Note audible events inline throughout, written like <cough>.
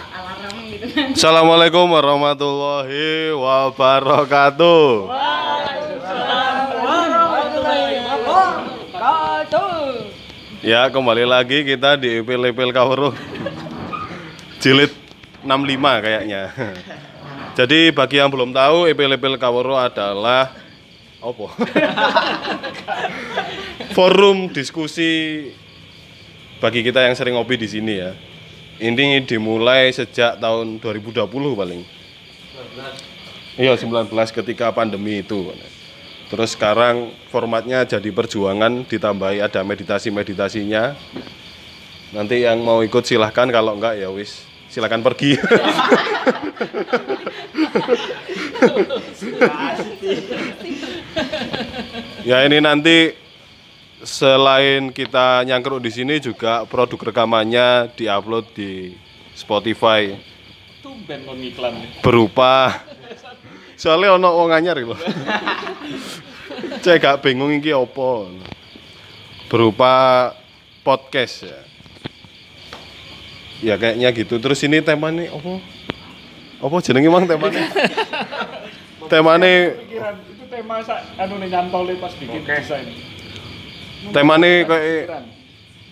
alarm gitu kan Assalamualaikum warahmatullahi wabarakatuh. Ya, kembali lagi kita di Ipil-Ipil. Jilid 65 kayaknya. Jadi bagi yang belum tahu, Ipil-Ipil adalah apa? <laughs> Forum diskusi bagi kita yang sering ngopi di sini ya. Ini dimulai sejak tahun 2020 paling. Iya 19 ketika pandemi itu. Terus sekarang formatnya jadi perjuangan ditambahi ada meditasi-meditasinya. Nanti yang mau ikut silahkan kalau enggak ya wis silahkan pergi. <laughs> ya ini nanti selain kita nyangkruk di sini juga produk rekamannya diupload di Spotify Tumben kon iklan nih. berupa soalnya ono wong anyar lho. <laughs> Cek gak bingung iki apa. Berupa podcast ya. Ya kayaknya gitu. Terus ini temanya apa? Apa jenenge Mang temanya? temane <laughs> Pikiran itu tema anu nih nyantol pas bikin desain. Temane kayak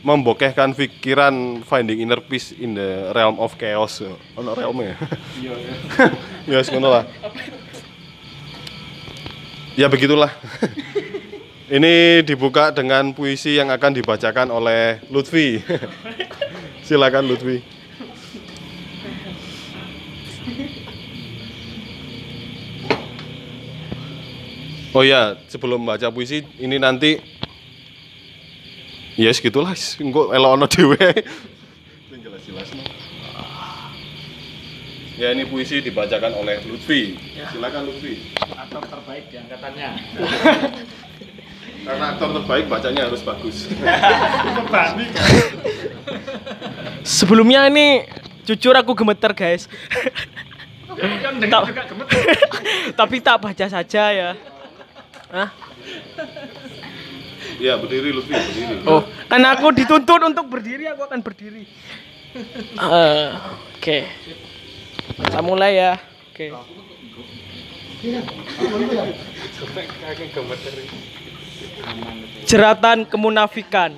membokehkan pikiran finding inner peace in the realm of chaos. Ono realmnya. Iya. iya. <laughs> ya ngono lah. Ya begitulah. <laughs> Ini dibuka dengan puisi yang akan dibacakan oleh Lutfi. <laughs> Silakan Lutfi. Oh ya, sebelum baca puisi ini nanti Ya yes, gitulah, engko elok ono dhewe. Sing jelas-jelas. Ya ini puisi dibacakan oleh Lutfi. Silakan Lutfi. Aktor terbaik di angkatannya. Karena aktor terbaik bacanya harus bagus. Sebelumnya ini jujur aku gemeter guys. Gemeter. <laughs> Tapi tak baca saja ya. Hah? Ya berdiri Lutfi, berdiri. Oh, karena aku dituntut untuk berdiri, aku akan berdiri. Eh, Oke. Kita mulai ya. Oke. Jeratan kemunafikan.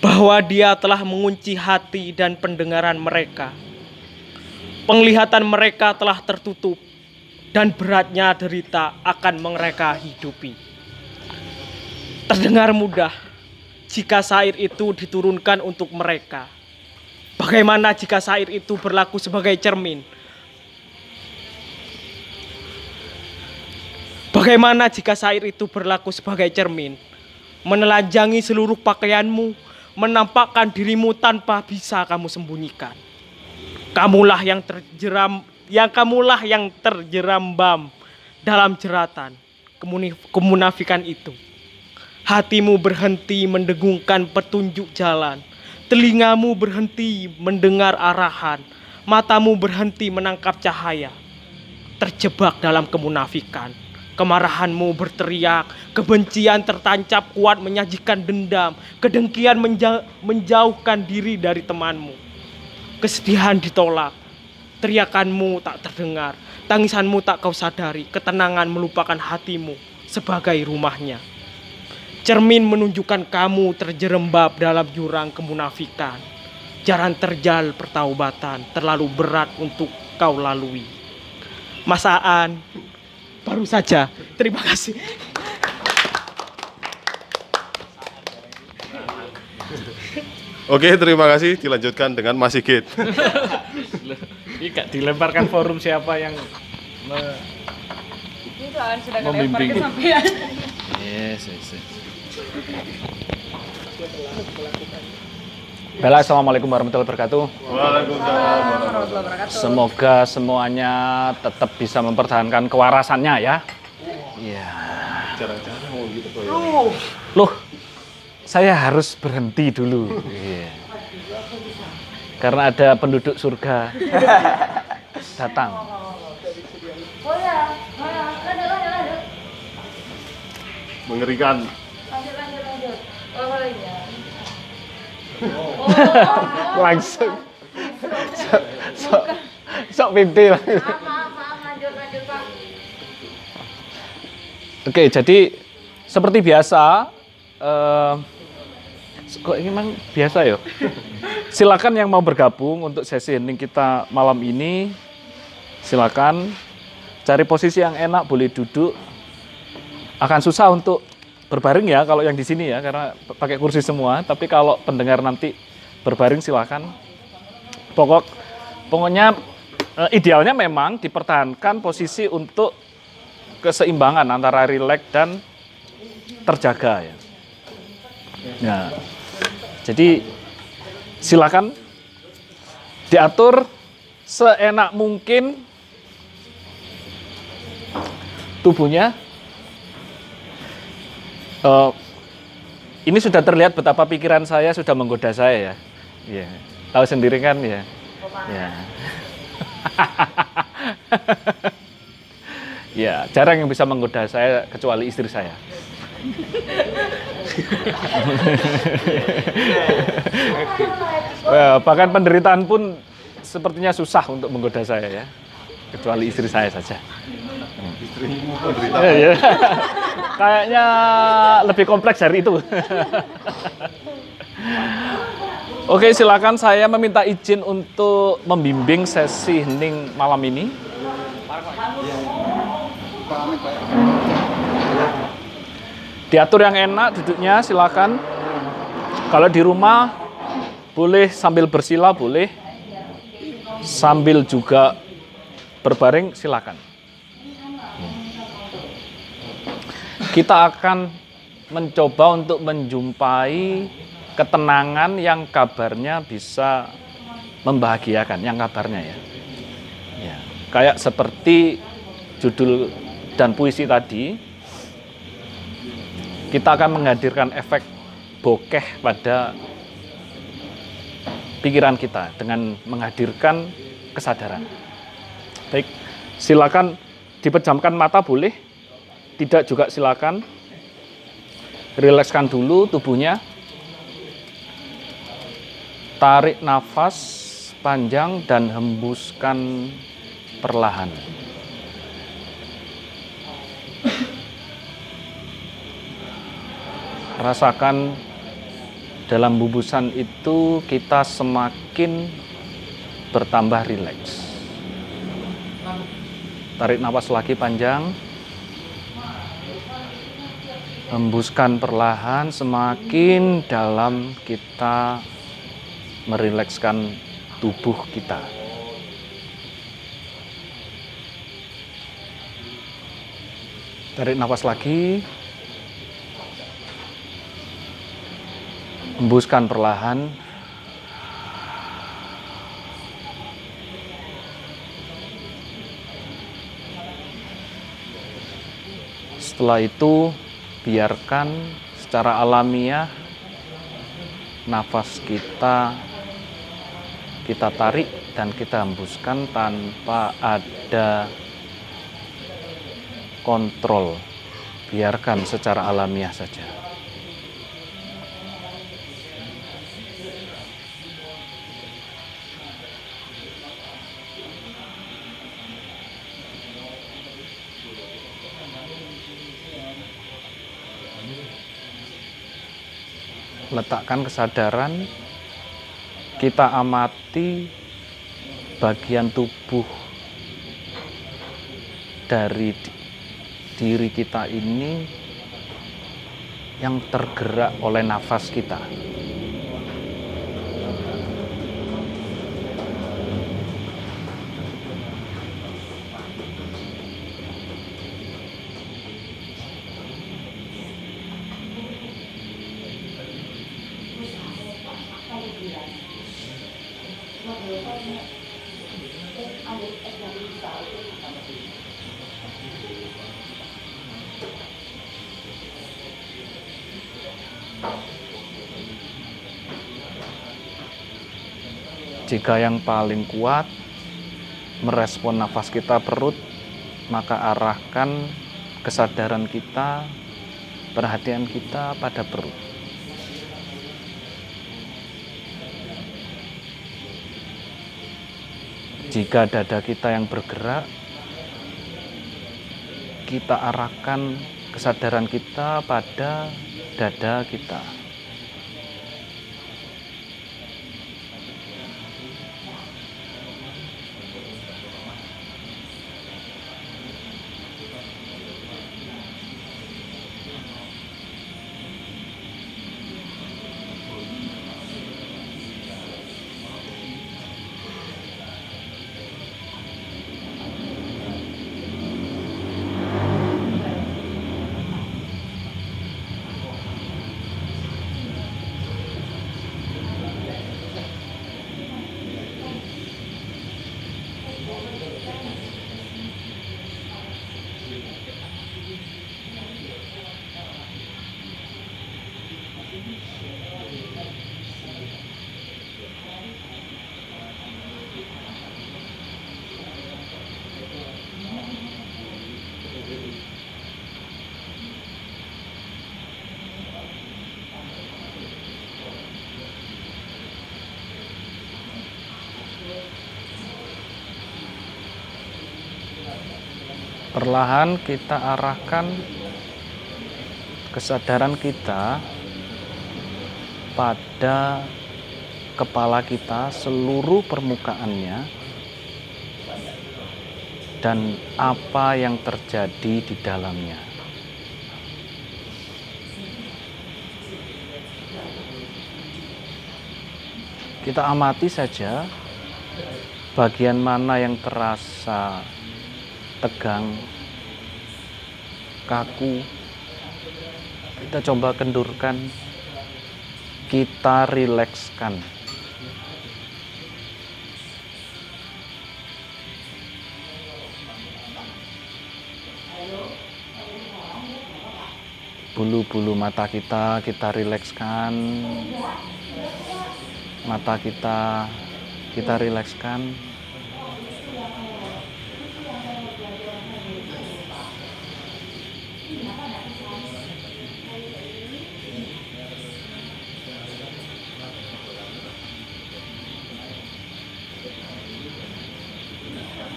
Bahwa dia telah mengunci hati dan pendengaran mereka. Penglihatan mereka telah tertutup dan beratnya derita akan mereka hidupi. Terdengar mudah jika sair itu diturunkan untuk mereka. Bagaimana jika sair itu berlaku sebagai cermin? Bagaimana jika sair itu berlaku sebagai cermin? Menelanjangi seluruh pakaianmu, menampakkan dirimu tanpa bisa kamu sembunyikan. Kamulah yang terjeram yang kamulah yang terjerambam dalam jeratan kemunafikan itu. Hatimu berhenti mendengungkan petunjuk jalan, telingamu berhenti mendengar arahan, matamu berhenti menangkap cahaya. Terjebak dalam kemunafikan, kemarahanmu berteriak, kebencian tertancap kuat menyajikan dendam, kedengkian menja- menjauhkan diri dari temanmu. Kesedihan ditolak, teriakanmu tak terdengar, tangisanmu tak kau sadari, ketenangan melupakan hatimu sebagai rumahnya. Cermin menunjukkan kamu terjerembab dalam jurang kemunafikan. Jalan terjal pertaubatan terlalu berat untuk kau lalui. Masaan baru saja. Terima kasih. Oke, terima kasih. Dilanjutkan dengan Mas Sigit. <laughs> Ini gak dilemparkan forum siapa yang me- itu akan sudah Membimbing. ke sampean Yes, yes, yes. Bella, Assalamualaikum warahmatullahi wabarakatuh. Waalaikumsalam. warahmatullahi wabarakatuh Semoga semuanya tetap bisa mempertahankan kewarasannya ya. Iya. Jarang-jarang mau gitu ya. Loh, saya harus berhenti dulu. Iya. Karena ada penduduk surga <laughs> datang. oh ya oh ya lanjut lanjut lanjut Mengerikan. lanjut lanjut lanjut <laughs> oh iya Langsung. Sok sok sok lah. Maaf, maaf, maaf, lanjut, lanjut, Pak. Oke, jadi seperti biasa, eh, kok ini memang biasa ya? Silakan yang mau bergabung untuk sesi hening kita malam ini, silakan cari posisi yang enak, boleh duduk. Akan susah untuk berbaring ya kalau yang di sini ya, karena pakai kursi semua. Tapi kalau pendengar nanti berbaring silakan. Pokok, pokoknya eh, idealnya memang dipertahankan posisi untuk keseimbangan antara rileks dan terjaga ya. Nah, jadi silakan diatur seenak mungkin tubuhnya. Eh, ini sudah terlihat betapa pikiran saya sudah menggoda saya ya. Iya. Tahu sendiri kan ya. Ya. <laughs> Ya, jarang yang bisa menggoda saya kecuali istri saya. Ya, bahkan penderitaan pun sepertinya susah untuk menggoda saya ya, kecuali istri saya saja. Istrimu menderita. Ya, ya. Kayaknya lebih kompleks dari itu. Oke, silakan saya meminta izin untuk membimbing sesi hening malam ini. Diatur yang enak duduknya silakan. Kalau di rumah boleh sambil bersila boleh. Sambil juga berbaring silakan. Kita akan mencoba untuk menjumpai ketenangan yang kabarnya bisa membahagiakan, yang kabarnya ya. Ya, kayak seperti judul dan puisi tadi, kita akan menghadirkan efek bokeh pada pikiran kita dengan menghadirkan kesadaran. Baik, silakan dipejamkan mata boleh, tidak juga silakan. Rilekskan dulu tubuhnya. Tarik nafas panjang dan hembuskan perlahan. Rasakan dalam bubusan itu kita semakin bertambah rileks. Tarik nafas lagi panjang. Hembuskan perlahan semakin dalam kita merilekskan tubuh kita. Tarik nafas lagi. Hembuskan perlahan. Setelah itu, biarkan secara alamiah nafas kita kita tarik dan kita hembuskan tanpa ada kontrol. Biarkan secara alamiah saja. Letakkan kesadaran, kita amati bagian tubuh dari di- diri kita ini yang tergerak oleh nafas kita. Jika yang paling kuat merespon nafas kita perut, maka arahkan kesadaran kita, perhatian kita pada perut. Jika dada kita yang bergerak, kita arahkan kesadaran kita pada dada kita. Perlahan kita arahkan kesadaran kita pada kepala kita seluruh permukaannya dan apa yang terjadi di dalamnya. Kita amati saja bagian mana yang terasa tegang, kaku. Kita coba kendurkan, kita rilekskan. Bulu-bulu mata kita kita rilekskan. Mata kita kita rilekskan.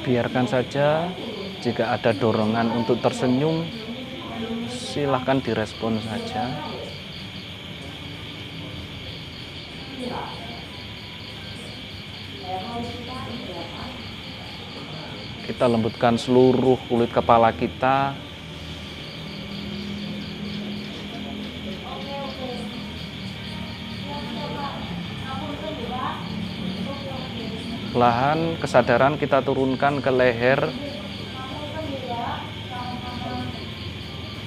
Biarkan saja. Jika ada dorongan untuk tersenyum silahkan direspon saja. Kita lembutkan seluruh kulit kepala kita Perlahan kesadaran kita turunkan ke leher.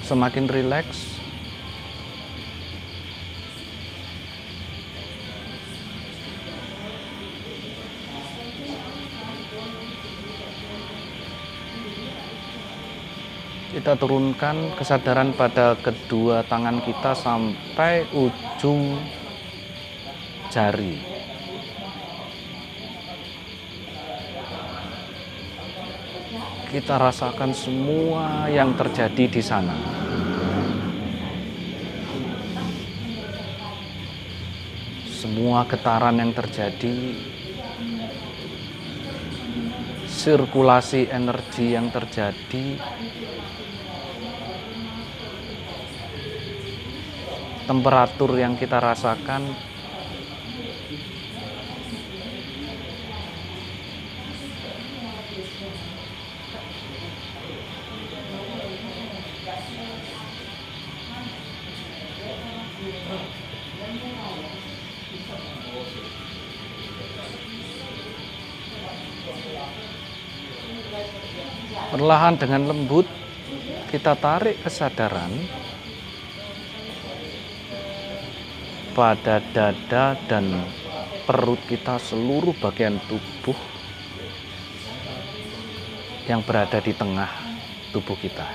Semakin rileks. Kita turunkan kesadaran pada kedua tangan kita sampai ujung jari. Kita rasakan semua yang terjadi di sana. Semua getaran yang terjadi, sirkulasi energi yang terjadi, temperatur yang kita rasakan Perlahan dengan lembut kita tarik kesadaran pada dada dan perut kita seluruh bagian tubuh yang berada di tengah tubuh kita.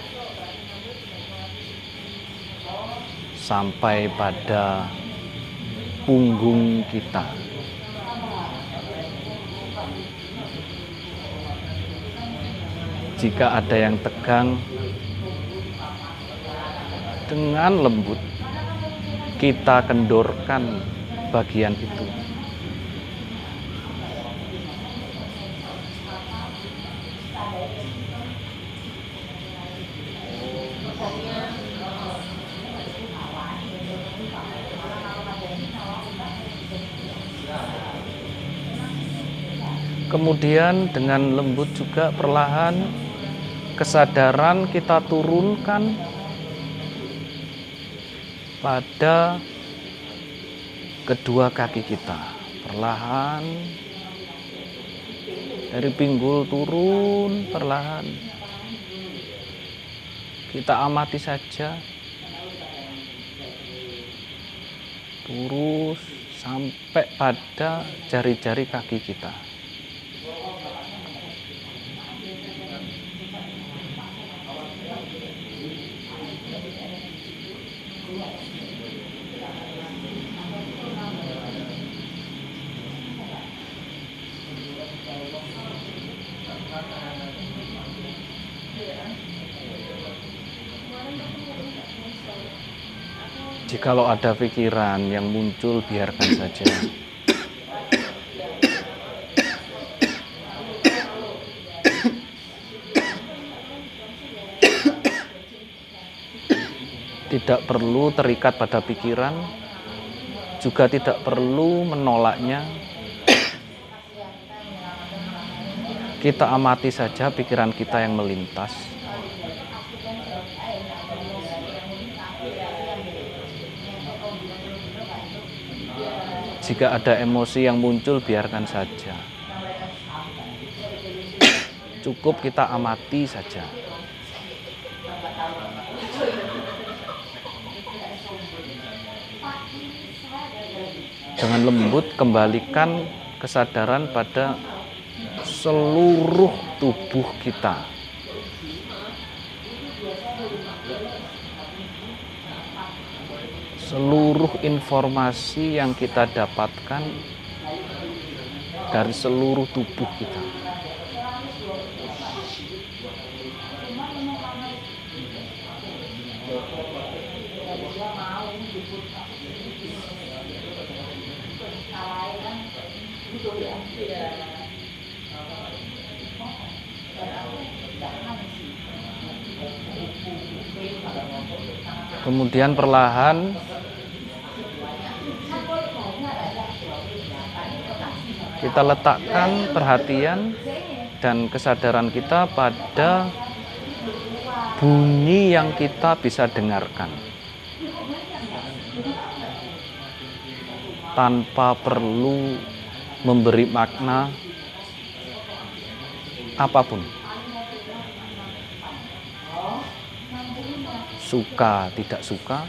Sampai pada punggung kita. jika ada yang tegang dengan lembut kita kendorkan bagian itu. Kemudian dengan lembut juga perlahan kesadaran kita turunkan pada kedua kaki kita. Perlahan dari pinggul turun perlahan. Kita amati saja. Lurus sampai pada jari-jari kaki kita. Jikalau ada pikiran yang muncul, biarkan saja. Tidak perlu terikat pada pikiran, juga tidak perlu menolaknya. Kita amati saja pikiran kita yang melintas. Jika ada emosi yang muncul, biarkan saja. Cukup kita amati saja. Dengan lembut, kembalikan kesadaran pada seluruh tubuh kita. Seluruh informasi yang kita dapatkan dari seluruh tubuh kita. Kemudian perlahan kita letakkan perhatian dan kesadaran kita pada bunyi yang kita bisa dengarkan. Tanpa perlu memberi makna apa pun. Suka tidak suka.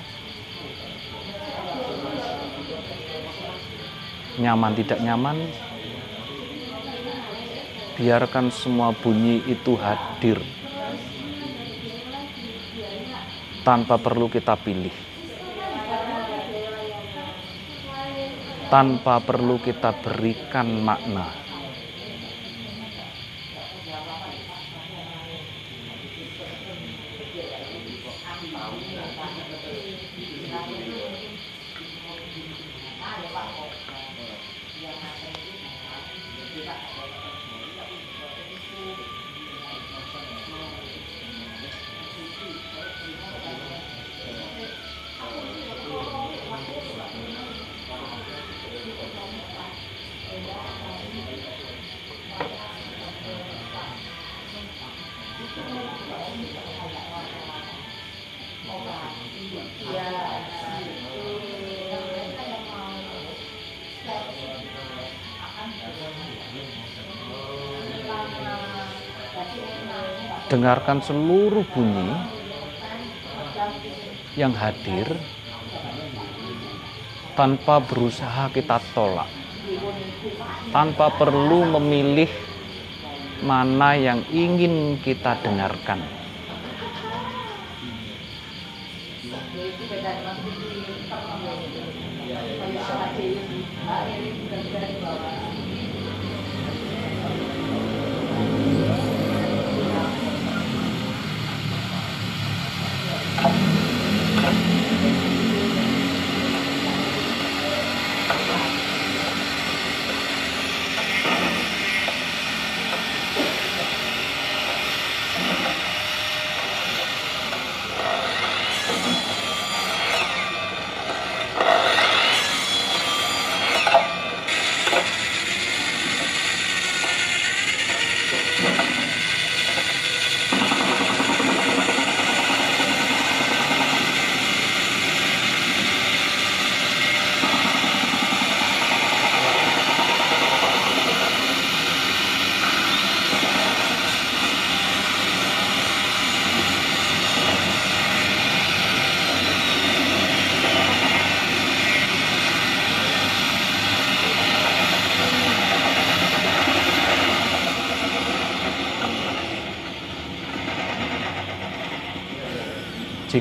Nyaman tidak nyaman biarkan semua bunyi itu hadir. Tanpa perlu kita pilih. Tanpa perlu kita berikan makna dengarkan seluruh bunyi yang hadir tanpa berusaha kita tolak, tanpa perlu memilih mana yang ingin kita dengarkan.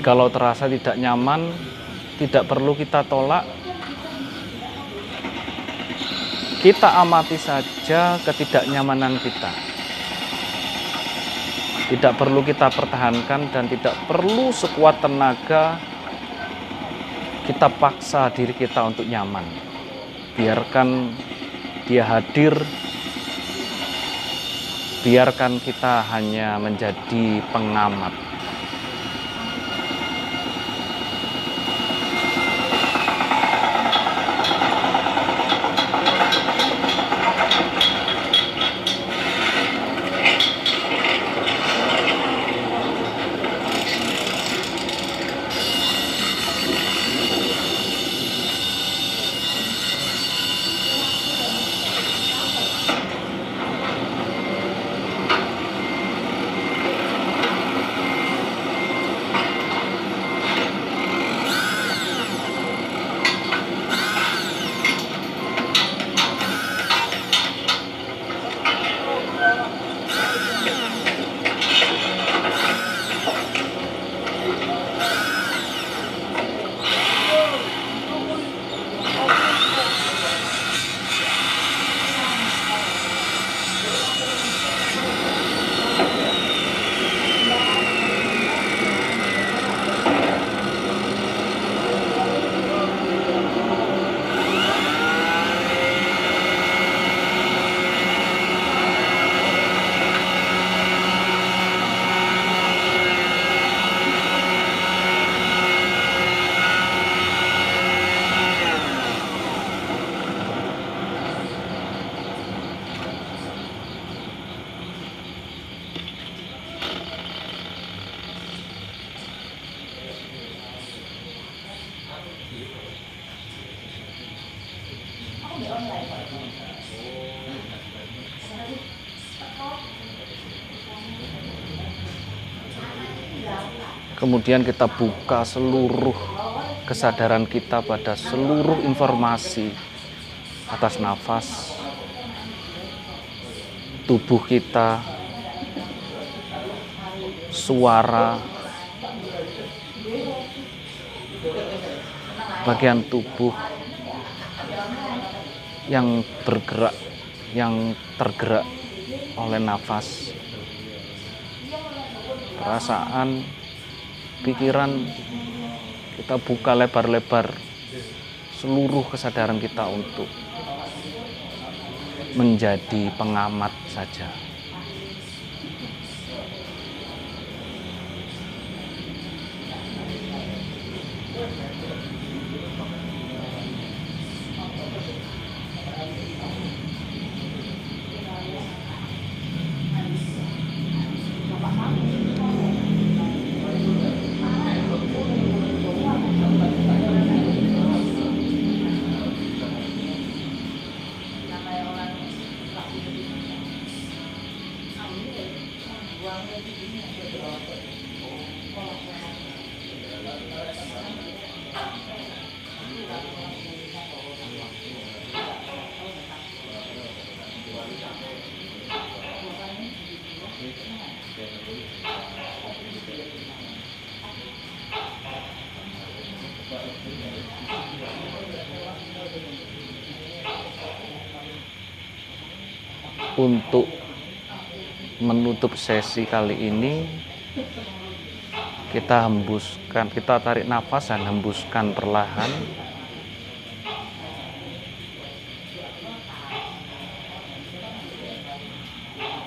Jikalau terasa tidak nyaman, tidak perlu kita tolak. Kita amati saja ketidaknyamanan kita. Tidak perlu kita pertahankan dan tidak perlu sekuat tenaga kita paksa diri kita untuk nyaman. Biarkan dia hadir, biarkan kita hanya menjadi pengamat. Kemudian kita buka seluruh kesadaran kita pada seluruh informasi atas nafas, tubuh kita, suara, bagian tubuh yang bergerak, yang tergerak oleh nafas, perasaan, pikiran kita buka lebar-lebar seluruh kesadaran kita untuk menjadi pengamat saja. Menutup sesi kali ini kita hembuskan, kita tarik nafas dan hembuskan perlahan.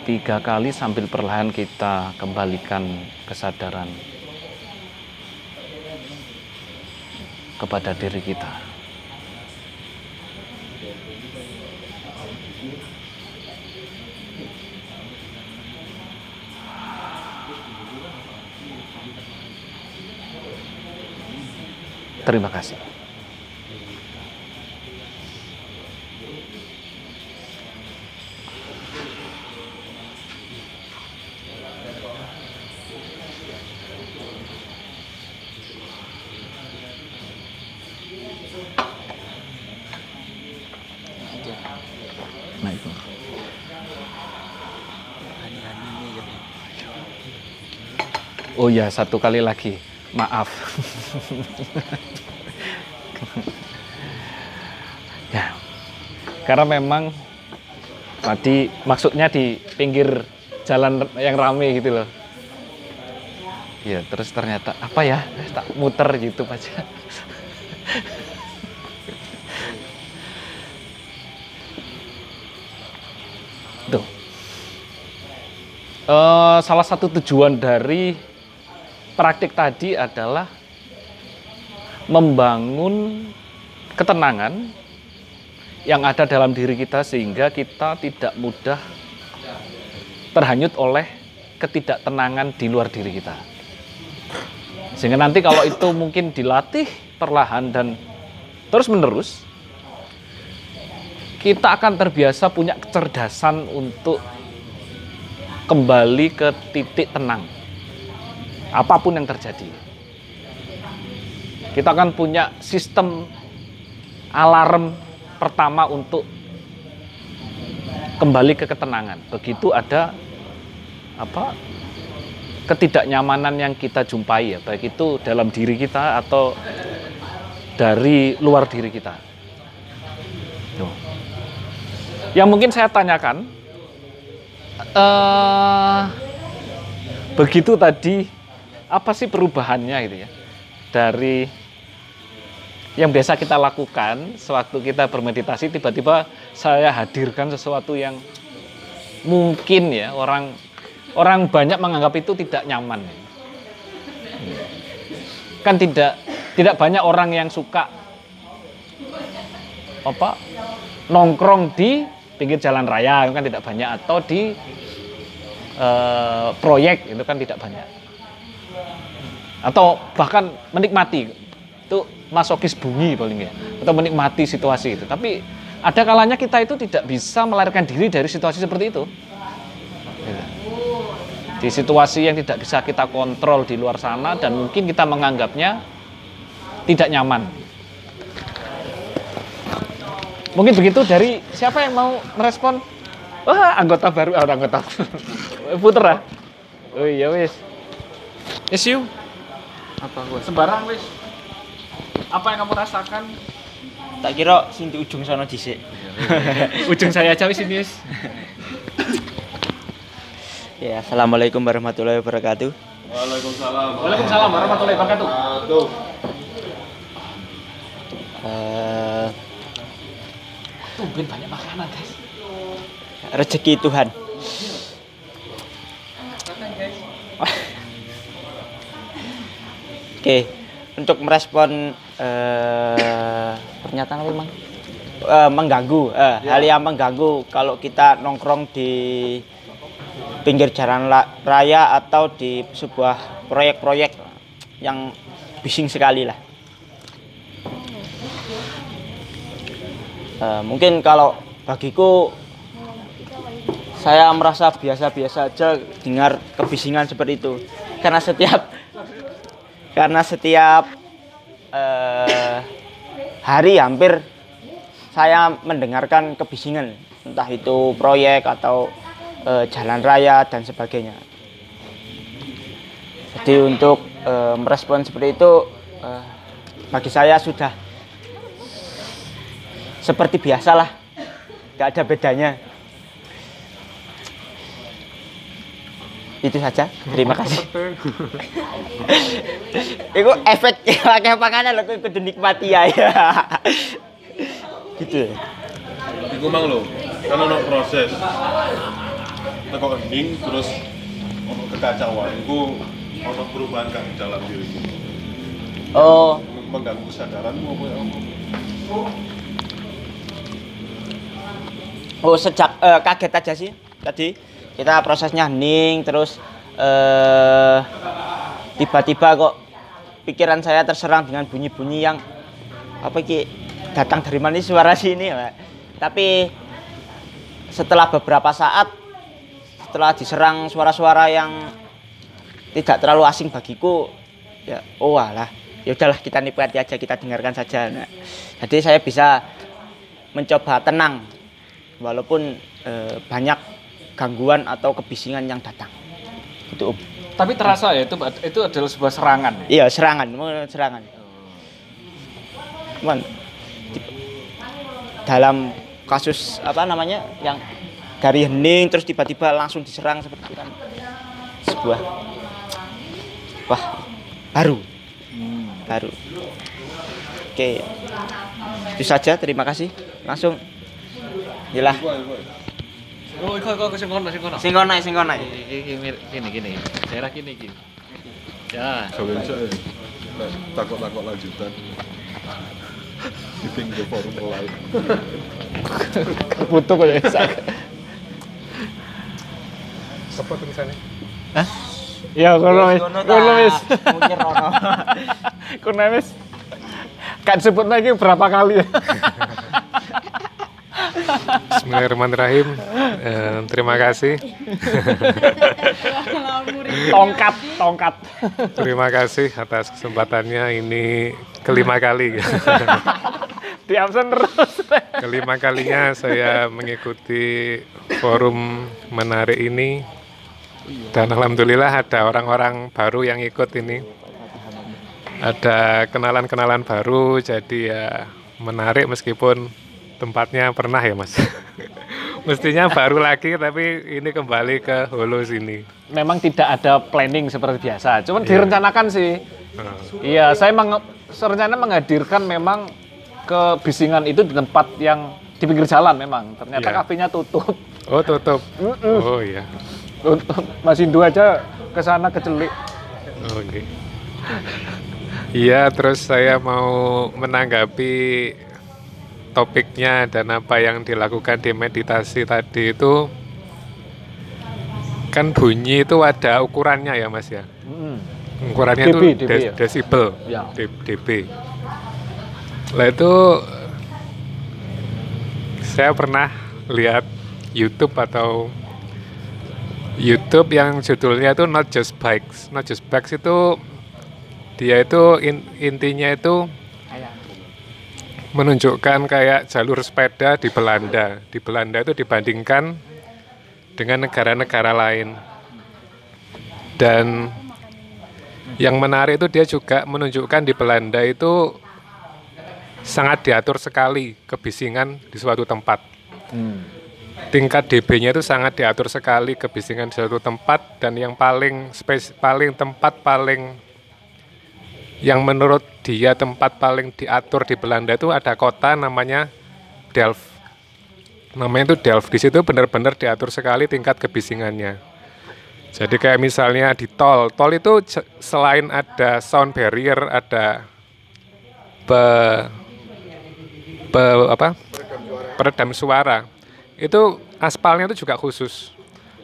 Tiga kali sambil perlahan kita kembalikan kesadaran kepada diri kita. Terima kasih. Oh ya, satu kali lagi. Maaf. <laughs> Karena memang tadi maksudnya di pinggir jalan yang rame gitu loh. Ya, terus ternyata apa ya? Tak muter gitu aja. <laughs> Tuh. Eh, salah satu tujuan dari praktik tadi adalah membangun ketenangan yang ada dalam diri kita sehingga kita tidak mudah terhanyut oleh ketidaktenangan di luar diri kita. Sehingga nanti kalau itu mungkin dilatih perlahan dan terus menerus, kita akan terbiasa punya kecerdasan untuk kembali ke titik tenang. Apa pun yang terjadi. Kita akan punya sistem alarm pertama untuk kembali ke ketenangan. Begitu ada apa ketidaknyamanan yang kita jumpai ya, baik itu dalam diri kita atau dari luar diri kita. Tuh. Yang mungkin saya tanyakan, eh, begitu tadi apa sih perubahannya gitu ya dari yang biasa kita lakukan sewaktu kita bermeditasi tiba-tiba saya hadirkan sesuatu yang mungkin ya orang orang banyak menganggap itu tidak nyaman. Kan tidak tidak banyak orang yang suka apa nongkrong di pinggir jalan raya kan tidak banyak atau di eh, proyek itu kan tidak banyak. Atau bahkan menikmati. Itu masokis bunyi paling ya atau menikmati situasi itu. Tapi ada kalanya kita itu tidak bisa melarikan diri dari situasi seperti itu. Gitu. di situasi yang tidak bisa kita kontrol di luar sana dan mungkin kita menganggapnya tidak nyaman. Mungkin begitu dari siapa yang mau merespon? Wah anggota baru ah, anggota <laughs> puter ah. Oh iya wis. You. Apa gua sembarang wis apa yang kamu rasakan? Tak kira sing di ujung sana dhisik. <laughs> Ujung saya aja wis ini <laughs> ya assalamualaikum warahmatullahi wabarakatuh. Waalaikumsalam. Waalaikumsalam warahmatullahi wabarakatuh. Aduh. Eh, tumben banyak makanan guys. Rezeki Tuhan. Oke, untuk merespon eh, pernyataan apa emang? Eh, mengganggu, eh, hal yang mengganggu kalau kita nongkrong di pinggir jalan la- raya atau di sebuah proyek-proyek yang bising sekali lah. Eh, mungkin kalau bagiku saya merasa biasa-biasa aja dengar kebisingan seperti itu karena setiap <laughs> karena setiap eh, hari hampir saya mendengarkan kebisingan entah itu proyek atau eh, jalan raya dan sebagainya. Jadi untuk eh, merespon seperti itu eh, bagi saya sudah seperti biasa lah. Nggak ada bedanya itu saja terima kasih itu efek pakai makanan lo kudu nikmati ya gitu Iku mang lho, kan ono proses. Teko hening terus ono kekacauan. Iku ono perubahan kan dalam diriku. oh Mengganggu kesadaranmu apa ya? oh sejak eh, kaget aja sih tadi kita prosesnya hening terus eh tiba-tiba kok pikiran saya terserang dengan bunyi-bunyi yang apa ki datang dari mana suara sini Pak? tapi setelah beberapa saat setelah diserang suara-suara yang tidak terlalu asing bagiku ya oh alah ya udahlah kita nikmati aja kita dengarkan saja Nah, jadi saya bisa mencoba tenang walaupun eh, banyak gangguan atau kebisingan yang datang itu Om. Tapi terasa ya itu itu adalah sebuah serangan. Ya? Iya, serangan, serangan. Cuman dalam kasus apa namanya yang dari hening terus tiba-tiba langsung diserang seperti itu kan sebuah wah baru baru oke itu saja terima kasih langsung Yalah, Oh, kok kok sing kono sing kono. sing kono sing. Daerah. Ya. Gawe takut-takut lanjutan. Di pinggir forum lain. Butuh kok ya. Apa tulisannya? Ya kono wis. Kono wis. Mungkin rono. <laughs> Kono wis. Kan sebut lagi berapa kali ya? <laughs> Bismillahirrahmanirrahim. Eh, terima kasih. tongkat, tongkat. Terima kasih atas kesempatannya ini kelima kali. Di absen terus. kelima kalinya saya mengikuti forum menarik ini dan alhamdulillah ada orang-orang baru yang ikut ini. Ada kenalan-kenalan baru jadi ya menarik meskipun tempatnya pernah ya Mas. <laughs> Mestinya baru lagi tapi ini kembali ke Holo sini. Memang tidak ada planning seperti biasa. Cuman Iya. direncanakan sih. Iya, saya meng serencana menghadirkan memang ke bisingan itu di tempat yang di pinggir jalan memang. Ternyata Iya. kafenya tutup. Oh tutup. Oh iya. Mas Indu aja ke sana kecelik. Oh, Oke. Iya, terus saya mau menanggapi topiknya dan apa yang dilakukan di meditasi tadi itu kan bunyi itu ada ukurannya ya Mas ya. Mm. Ukurannya dB, itu dB des- ya? desibel, Ya. DB. Lah itu saya pernah lihat YouTube atau YouTube yang judulnya itu Not Just Bikes. Not Just Bikes itu dia itu in- intinya itu menunjukkan kayak jalur sepeda di Belanda. Di Belanda itu dibandingkan dengan negara-negara lain. Dan yang menarik itu dia juga menunjukkan di Belanda itu sangat diatur sekali kebisingan di suatu tempat. Tingkat dB-nya itu sangat diatur sekali kebisingan di suatu tempat dan yang paling spes paling tempat paling yang menurut dia tempat paling diatur di Belanda itu ada kota namanya Delft. Namanya itu Delft. Di situ benar-benar diatur sekali tingkat kebisingannya. Jadi kayak misalnya di tol, tol itu selain ada sound barrier, ada pe, pe apa? peredam suara. Itu aspalnya itu juga khusus.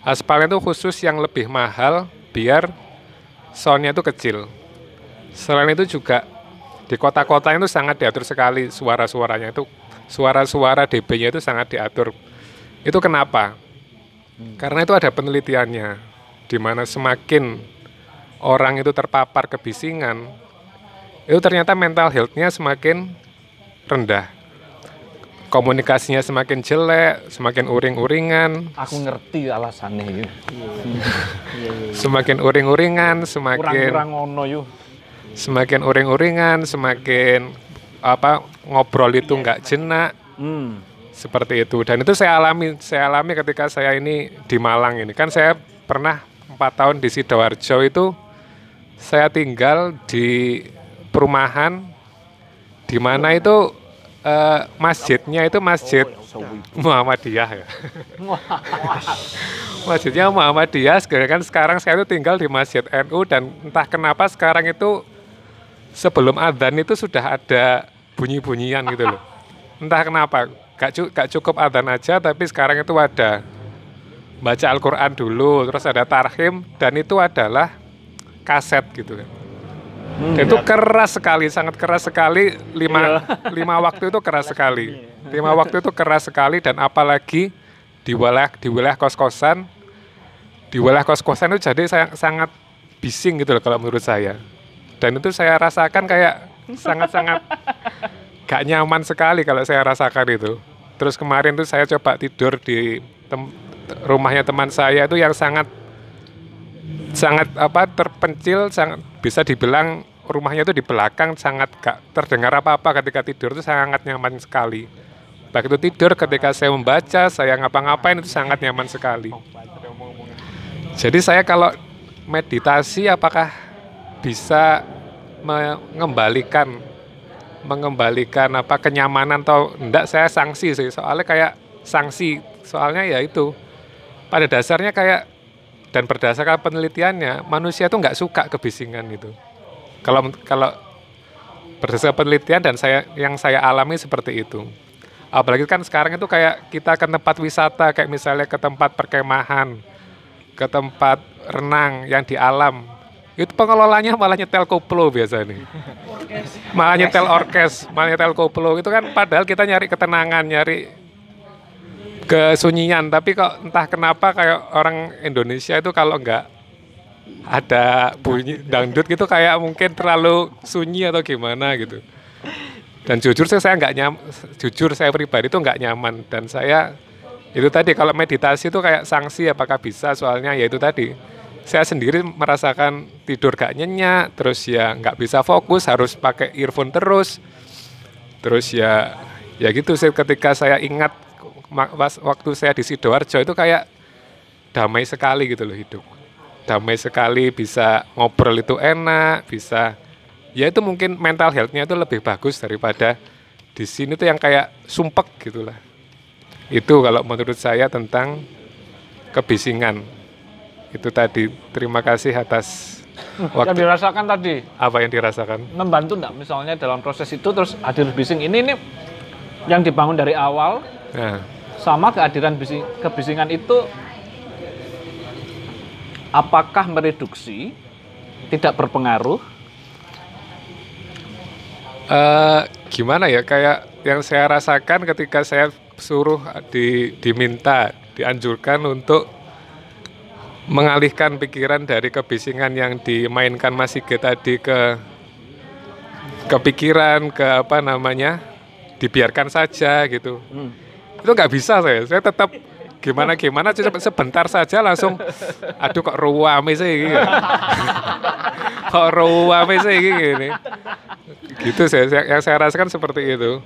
Aspalnya itu khusus yang lebih mahal biar soundnya itu kecil. Selain itu juga di kota-kota itu sangat diatur sekali suara-suaranya itu suara-suara dB-nya itu sangat diatur. Itu kenapa? Karena itu ada penelitiannya di mana semakin orang itu terpapar kebisingan, itu ternyata mental health-nya semakin rendah. Komunikasinya semakin jelek, semakin uring-uringan, Aku ngerti alasannya itu. <laughs> semakin uring-uringan, semakin Kurang-kurang ngono yuk. Semakin uring-uringan, semakin apa ngobrol itu nggak jenak Hmm. seperti itu. Dan itu saya alami, saya alami ketika saya ini di Malang ini. Kan saya pernah empat tahun di sidoarjo itu saya tinggal di perumahan di mana itu eh, masjidnya itu masjid Muhammadiyah ya. <laughs> Masjidnya Muhammadiyah, kan sekarang saya itu tinggal di Masjid NU dan entah kenapa sekarang itu sebelum adzan itu sudah ada bunyi-bunyian gitu loh. Entah kenapa, gak, cu- gak cukup adzan aja tapi sekarang itu ada baca Al-Quran dulu, terus ada tarhim dan itu adalah kaset gitu kan. Dan itu keras sekali, sangat keras sekali. Lima, lima waktu itu keras sekali. Lima waktu itu keras sekali dan apalagi di wilayah di wilayah kos-kosan, di wilayah kos-kosan itu jadi saya sangat bising gitu loh kalau menurut saya. Dan itu saya rasakan kayak sangat-sangat gak nyaman sekali kalau saya rasakan itu. Terus kemarin tuh saya coba tidur di tem- rumahnya teman saya itu yang sangat sangat apa terpencil sangat bisa dibilang rumahnya itu di belakang sangat gak terdengar apa-apa ketika tidur itu sangat nyaman sekali baik itu tidur ketika saya membaca saya ngapa-ngapain itu sangat nyaman sekali jadi saya kalau meditasi apakah bisa mengembalikan mengembalikan apa kenyamanan atau enggak saya sanksi sih. Soalnya kayak sanksi soalnya ya itu pada dasarnya kayak dan berdasarkan penelitiannya manusia tuh nggak suka kebisingan itu. Kalau kalau berdasarkan penelitian dan saya yang saya alami seperti itu. Apalagi kan sekarang itu kayak kita ke tempat wisata kayak misalnya ke tempat perkemahan ke tempat renang yang di alam itu pengelolanya malah nyetel koplo biasa nih malah nyetel orkes malah nyetel koplo. Itu kan padahal kita nyari ketenangan nyari kesunyian. Tapi kok entah kenapa kayak orang Indonesia itu kalau nggak ada bunyi dangdut gitu kayak mungkin terlalu sunyi atau gimana gitu. Dan jujur saya saya nggak nyam jujur saya pribadi itu nggak nyaman. Dan saya itu tadi kalau meditasi itu kayak sanksi apakah bisa soalnya ya itu tadi saya sendiri merasakan tidur gak nyenyak terus ya nggak bisa fokus harus pakai earphone terus. Terus ya ya gitu sih ketika saya ingat waktu saya di sidoarjo itu kayak damai sekali gitu loh hidup. Damai sekali bisa ngobrol itu enak bisa ya itu mungkin mental healthnya itu lebih bagus daripada di sini tuh yang kayak sumpek gitulah itu kalau menurut saya tentang kebisingan itu tadi. Terima kasih atas Yang waktu. dirasakan tadi. Apa yang dirasakan? Membantu enggak misalnya dalam proses itu terus hadir bising. Ini ini yang dibangun dari awal nah sama kehadiran bising, kebisingan itu apakah mereduksi? Tidak berpengaruh? Eh gimana ya? Kayak yang saya rasakan ketika saya suruh di, diminta dianjurkan untuk mengalihkan pikiran dari kebisingan yang dimainkan Mas Sigit tadi ke kepikiran ke apa namanya dibiarkan saja gitu. Itu nggak bisa saya. Saya tetap gimana gimana cuma sebentar saja langsung aduh kok ruame sih gitu. <laughs> kok ruame sih gini. Gitu saya, saya- yang saya rasakan seperti itu.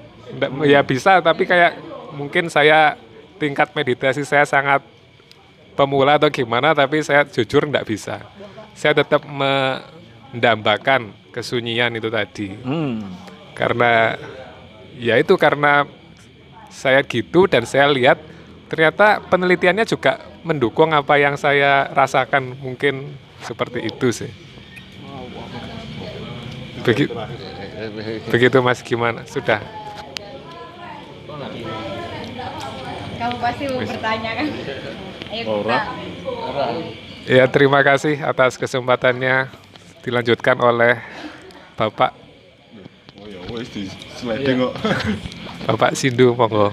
Ya bisa tapi kayak mungkin saya tingkat meditasi saya sangat pemula atau gimana tapi saya jujur nggak bisa. Saya tetap mendambakan kesunyian itu tadi. Hmm. karena ya itu karena saya gitu dan saya lihat ternyata penelitiannya juga mendukung apa yang saya rasakan mungkin seperti itu sih. Begi- begitu mas gimana? Sudah. Kamu pasti mau bertanya kan? Kita. ya terima kasih atas kesempatannya dilanjutkan oleh bapak Oh ya wis di sliding kok. <laughs> bapak Sindu monggo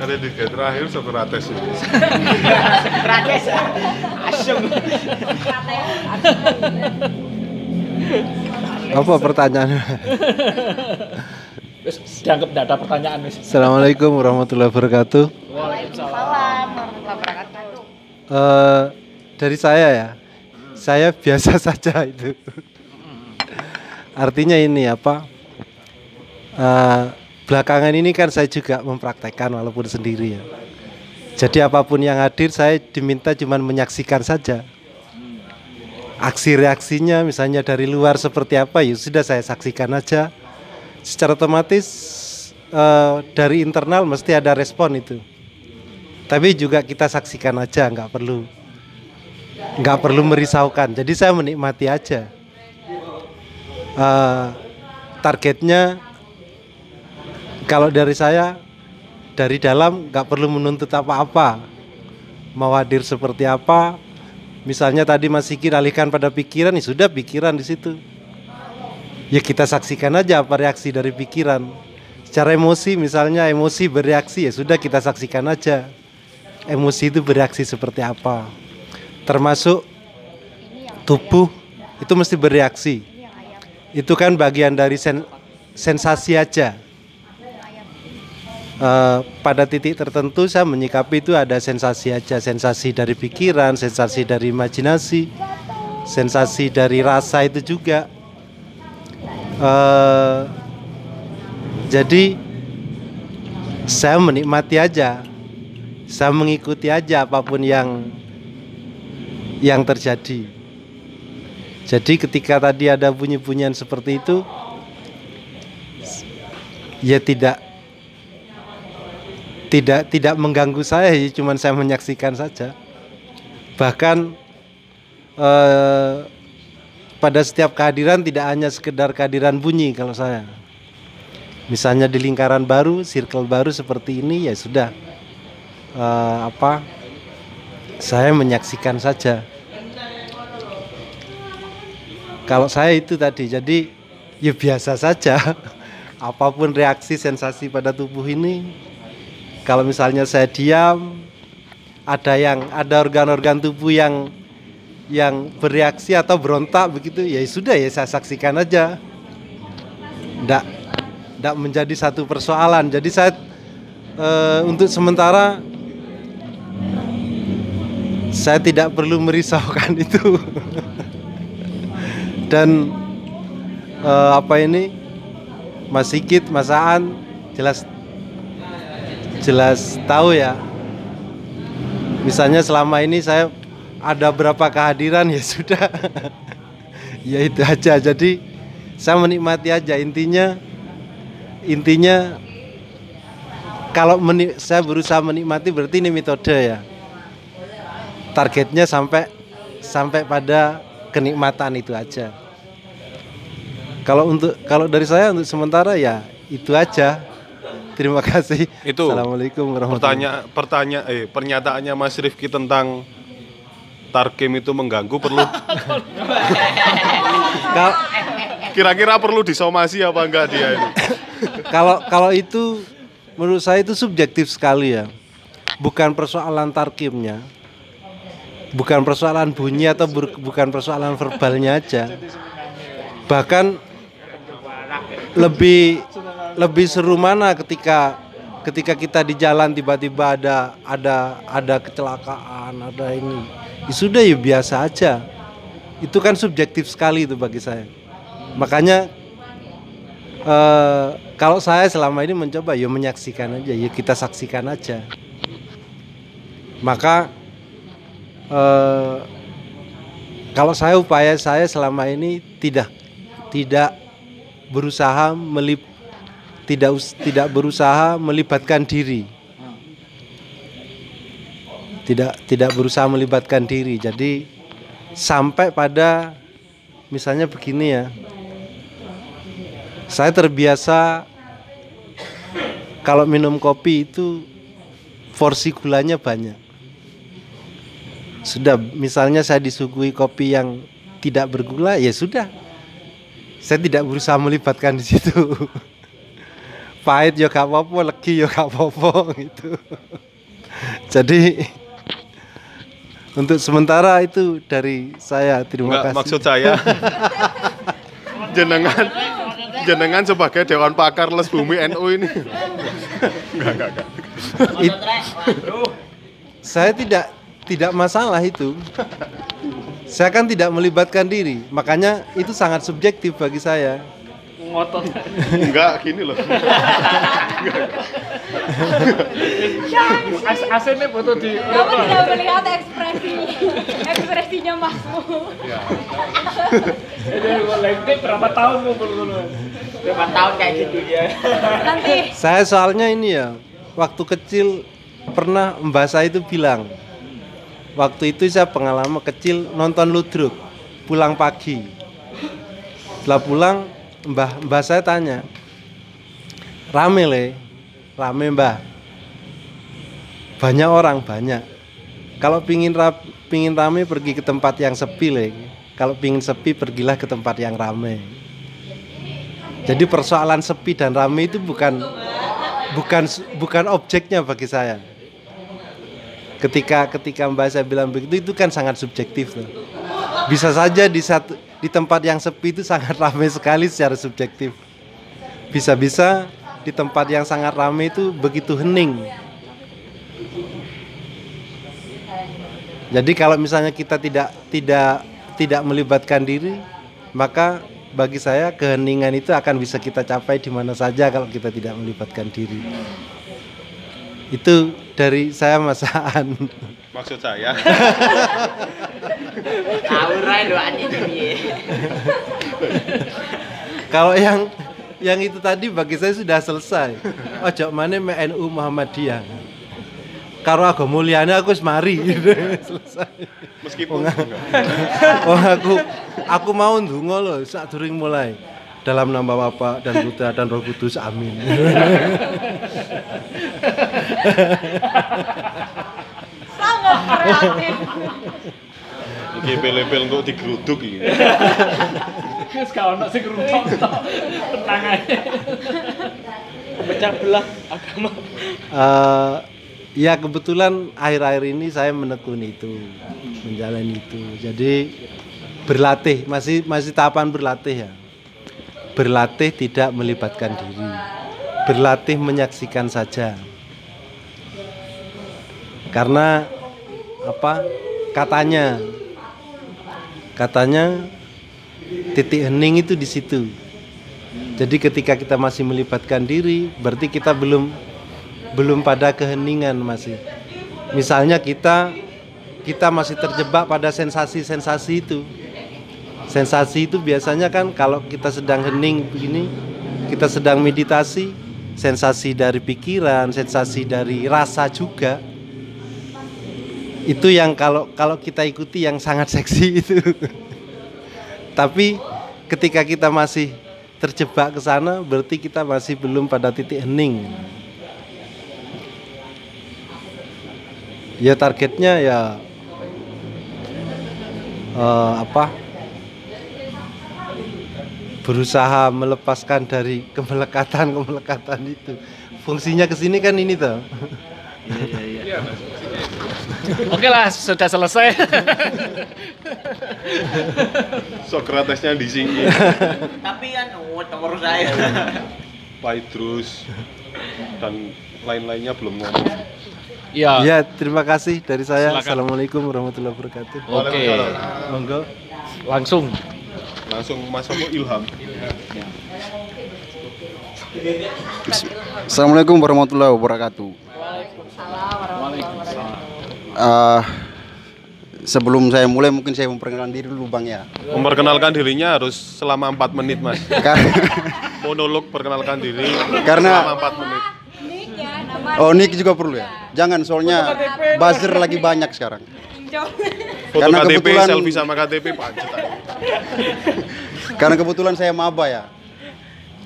Ada di terakhir Socrates itu. Rakyat asem. Apa pertanyaannya? <laughs> Dianggap tidak ada pertanyaan wis. Assalamualaikum warahmatullahi wabarakatuh. Waalaikumsalam warahmatullahi wabarakatuh. Eh, dari saya ya, saya <laughs> biasa saja itu. Artinya ini apa? eh, belakangan ini kan saya juga mempraktekkan walaupun sendiri ya. Jadi apa pun yang hadir saya diminta cuman menyaksikan saja. Aksi reaksinya misalnya dari luar seperti apa ya sudah saya saksikan aja. Secara otomatis eh, dari internal mesti ada respon itu. Tapi juga kita saksikan aja, nggak perlu nggak perlu merisaukan. Jadi saya menikmati aja. Eh, targetnya kalau dari saya dari dalam nggak perlu menuntut apa-apa. Mau hadir seperti apa? Misalnya tadi Mas Siki alihkan pada pikiran, ya sudah pikiran di situ. Ya kita saksikan aja apa reaksi dari pikiran. Secara emosi misalnya emosi bereaksi ya sudah kita saksikan aja. Emosi itu bereaksi seperti apa. Termasuk tubuh itu mesti bereaksi. Itu kan bagian dari sen- sensasi aja. eh, pada titik tertentu saya menyikapi itu ada sensasi aja, sensasi dari pikiran, sensasi dari imajinasi, sensasi dari rasa itu juga. Eh, jadi saya menikmati aja, saya mengikuti aja apa pun yang yang terjadi. Jadi ketika tadi ada bunyi-bunyian seperti itu, ya tidak tidak tidak mengganggu saya, ya cuman saya menyaksikan saja. Bahkan eh, pada setiap kehadiran tidak hanya sekedar kehadiran bunyi kalau saya. Misalnya di lingkaran baru, circle baru seperti ini ya sudah eh, apa? Saya menyaksikan saja. Kalau saya itu tadi, jadi ya biasa saja. <laughs> Apa pun reaksi sensasi pada tubuh ini, kalau misalnya saya diam, ada yang ada organ-organ tubuh yang yang bereaksi atau berontak begitu, ya sudah ya saya saksikan aja. Nggak, nggak menjadi satu persoalan. Jadi saya eh, untuk sementara saya tidak perlu merisaukan <laughs> itu. Dan eh, apa ini Mas Sigit, Mas Aan jelas jelas tahu ya. Misalnya selama ini saya ada berapa kehadiran ya sudah. ya itu aja. Jadi saya menikmati aja intinya intinya kalau meni- saya berusaha menikmati berarti ini metode ya. Targetnya sampai sampai pada kenikmatan itu aja. Kalau untuk kalau dari saya untuk sementara ya itu aja. Terima kasih. Itu Assalamualaikum warahmatullahi Pertanyaan pertanyaan eh pernyataannya Mas Rifki tentang Tarkim itu mengganggu perlu <laughs> kira-kira perlu disomasi apa enggak dia ini? kalau kalau itu menurut saya itu subjektif sekali ya. Bukan persoalan tarkimnya. Bukan persoalan bunyi atau bur- bukan persoalan verbalnya aja. Bahkan lebih lebih seru mana ketika ketika kita di jalan tiba-tiba ada ada ada kecelakaan, ada ini. Ya sudah ya biasa aja. Itu kan subjektif sekali itu bagi saya. Makanya eh, kalau saya selama ini mencoba ya menyaksikan aja, ya kita saksikan aja. Maka eh, kalau saya upaya saya selama ini tidak tidak berusaha melip tidak tidak berusaha melibatkan diri. Tidak tidak berusaha melibatkan diri. Jadi sampai pada misalnya begini ya. Saya terbiasa kalau minum kopi itu porsi gulanya banyak. Sudah, misalnya saya disuguhi kopi yang tidak bergula, ya sudah. Saya tidak berusaha melibatkan di situ. <laughs> Pahit ya gak apa-apa, legi ya gak apa-apa <laughs> gitu. Jadi untuk sementara itu dari saya. Terima Enggak, kasih. maksud saya <laughs> jenengan jenengan sebagai dewan pakar les bumi NU ini. Enggak, enggak, enggak. It- saya tidak tidak masalah itu. Saya kan tidak melibatkan diri, makanya itu sangat subjektif bagi saya. ngotot Enggak, gini loh. <laughs> As aslinya foto di Kamu tidak melihat ekspresi ekspresinya Mahfud. ini lengket berapa tahun ngumpul dulu Berapa tahun kayak gitu ya? Nanti Saya soalnya ini ya, waktu kecil pernah mbah saya itu bilang, waktu itu saya pengalaman kecil nonton ludruk, pulang pagi. Setelah pulang, mbah mbah saya tanya, rame le, rame mbah. Banyak orang banyak. Kalau pingin rap, pingin rame pergi ke tempat yang sepi le. Kalau pingin sepi pergilah ke tempat yang rame. Jadi persoalan sepi dan rame itu bukan bukan bukan objeknya bagi saya. Ketika ketika Mbak saya bilang begitu itu kan sangat subjektif tuh. Bisa saja di satu di tempat yang sepi itu sangat ramai sekali secara subjektif. Bisa-bisa di tempat yang sangat ramai itu begitu hening. Jadi kalau misalnya kita tidak tidak tidak melibatkan diri, maka bagi saya keheningan itu akan bisa kita capai di mana saja kalau kita tidak melibatkan diri. Itu dari saya Mas Aan. Maksud saya, Kalau yang yang itu tadi bagi saya sudah selesai. Ojo mana me NU Muhammadiyah. Karo agama liyane aku wis mari. selesai. <laughs> meskipun Oh aku aku mau ndonga lho sak durung mulai. Dalam nama Bapa dan Putra dan Roh Kudus. Amin. Sangat kreatif. iki pel-pel kok digeruduk iki. Wis gak ono sing ngrungok tok. Tenang ae. Pecah belah agama. Eh, ya kebetulan akhir-akhir ini saya menekuni itu, menjalani itu. Jadi berlatih, masih masih tahapan berlatih ya. Berlatih tidak melibatkan diri. Berlatih menyaksikan saja. Karena apa? Katanya katanya titik hening itu di situ. Jadi ketika kita masih melibatkan diri, berarti kita belum belum pada keheningan masih. Misalnya kita kita masih terjebak pada sensasi-sensasi itu. Sensasi itu biasanya kan kalau kita sedang hening begini, kita sedang meditasi, sensasi dari pikiran, sensasi dari rasa juga. Itu yang kalau kalau kita ikuti yang sangat <laughs> seksi itu. Tapi ketika kita masih terjebak ke sana, berarti kita masih belum pada titik hening. Ya targetnya ya eh, apa? Berusaha melepaskan dari kemelekatan kemelekatan itu. Fungsinya ke sini kan ini toh. Oke lah, sudah selesai. Sokratesnya di sini. Tapi kan oh, nomor saya. Paidrus dan lain-lainnya belum ngomong. Ya. Ya terima kasih dari saya. Silakan. Assalamualaikum warahmatullahi wabarakatuh. Oke. Monggo. Langsung. Langsung masuk ke Ilham. Assalamualaikum warahmatullahi wabarakatuh. Eh, sebelum saya mulai mungkin saya memperkenalkan diri dulu bang ya. Memperkenalkan dirinya harus selama 4 menit, Mas. Monolog perkenalkan diri Karena- selama 4 menit. Ya, oh Nick juga perlu ya. Jangan soalnya buzzer lagi banyak sekarang. Foto Karena KTP, kebetulan- selfie sama KTP pancet. Karena kebetulan saya maba ya.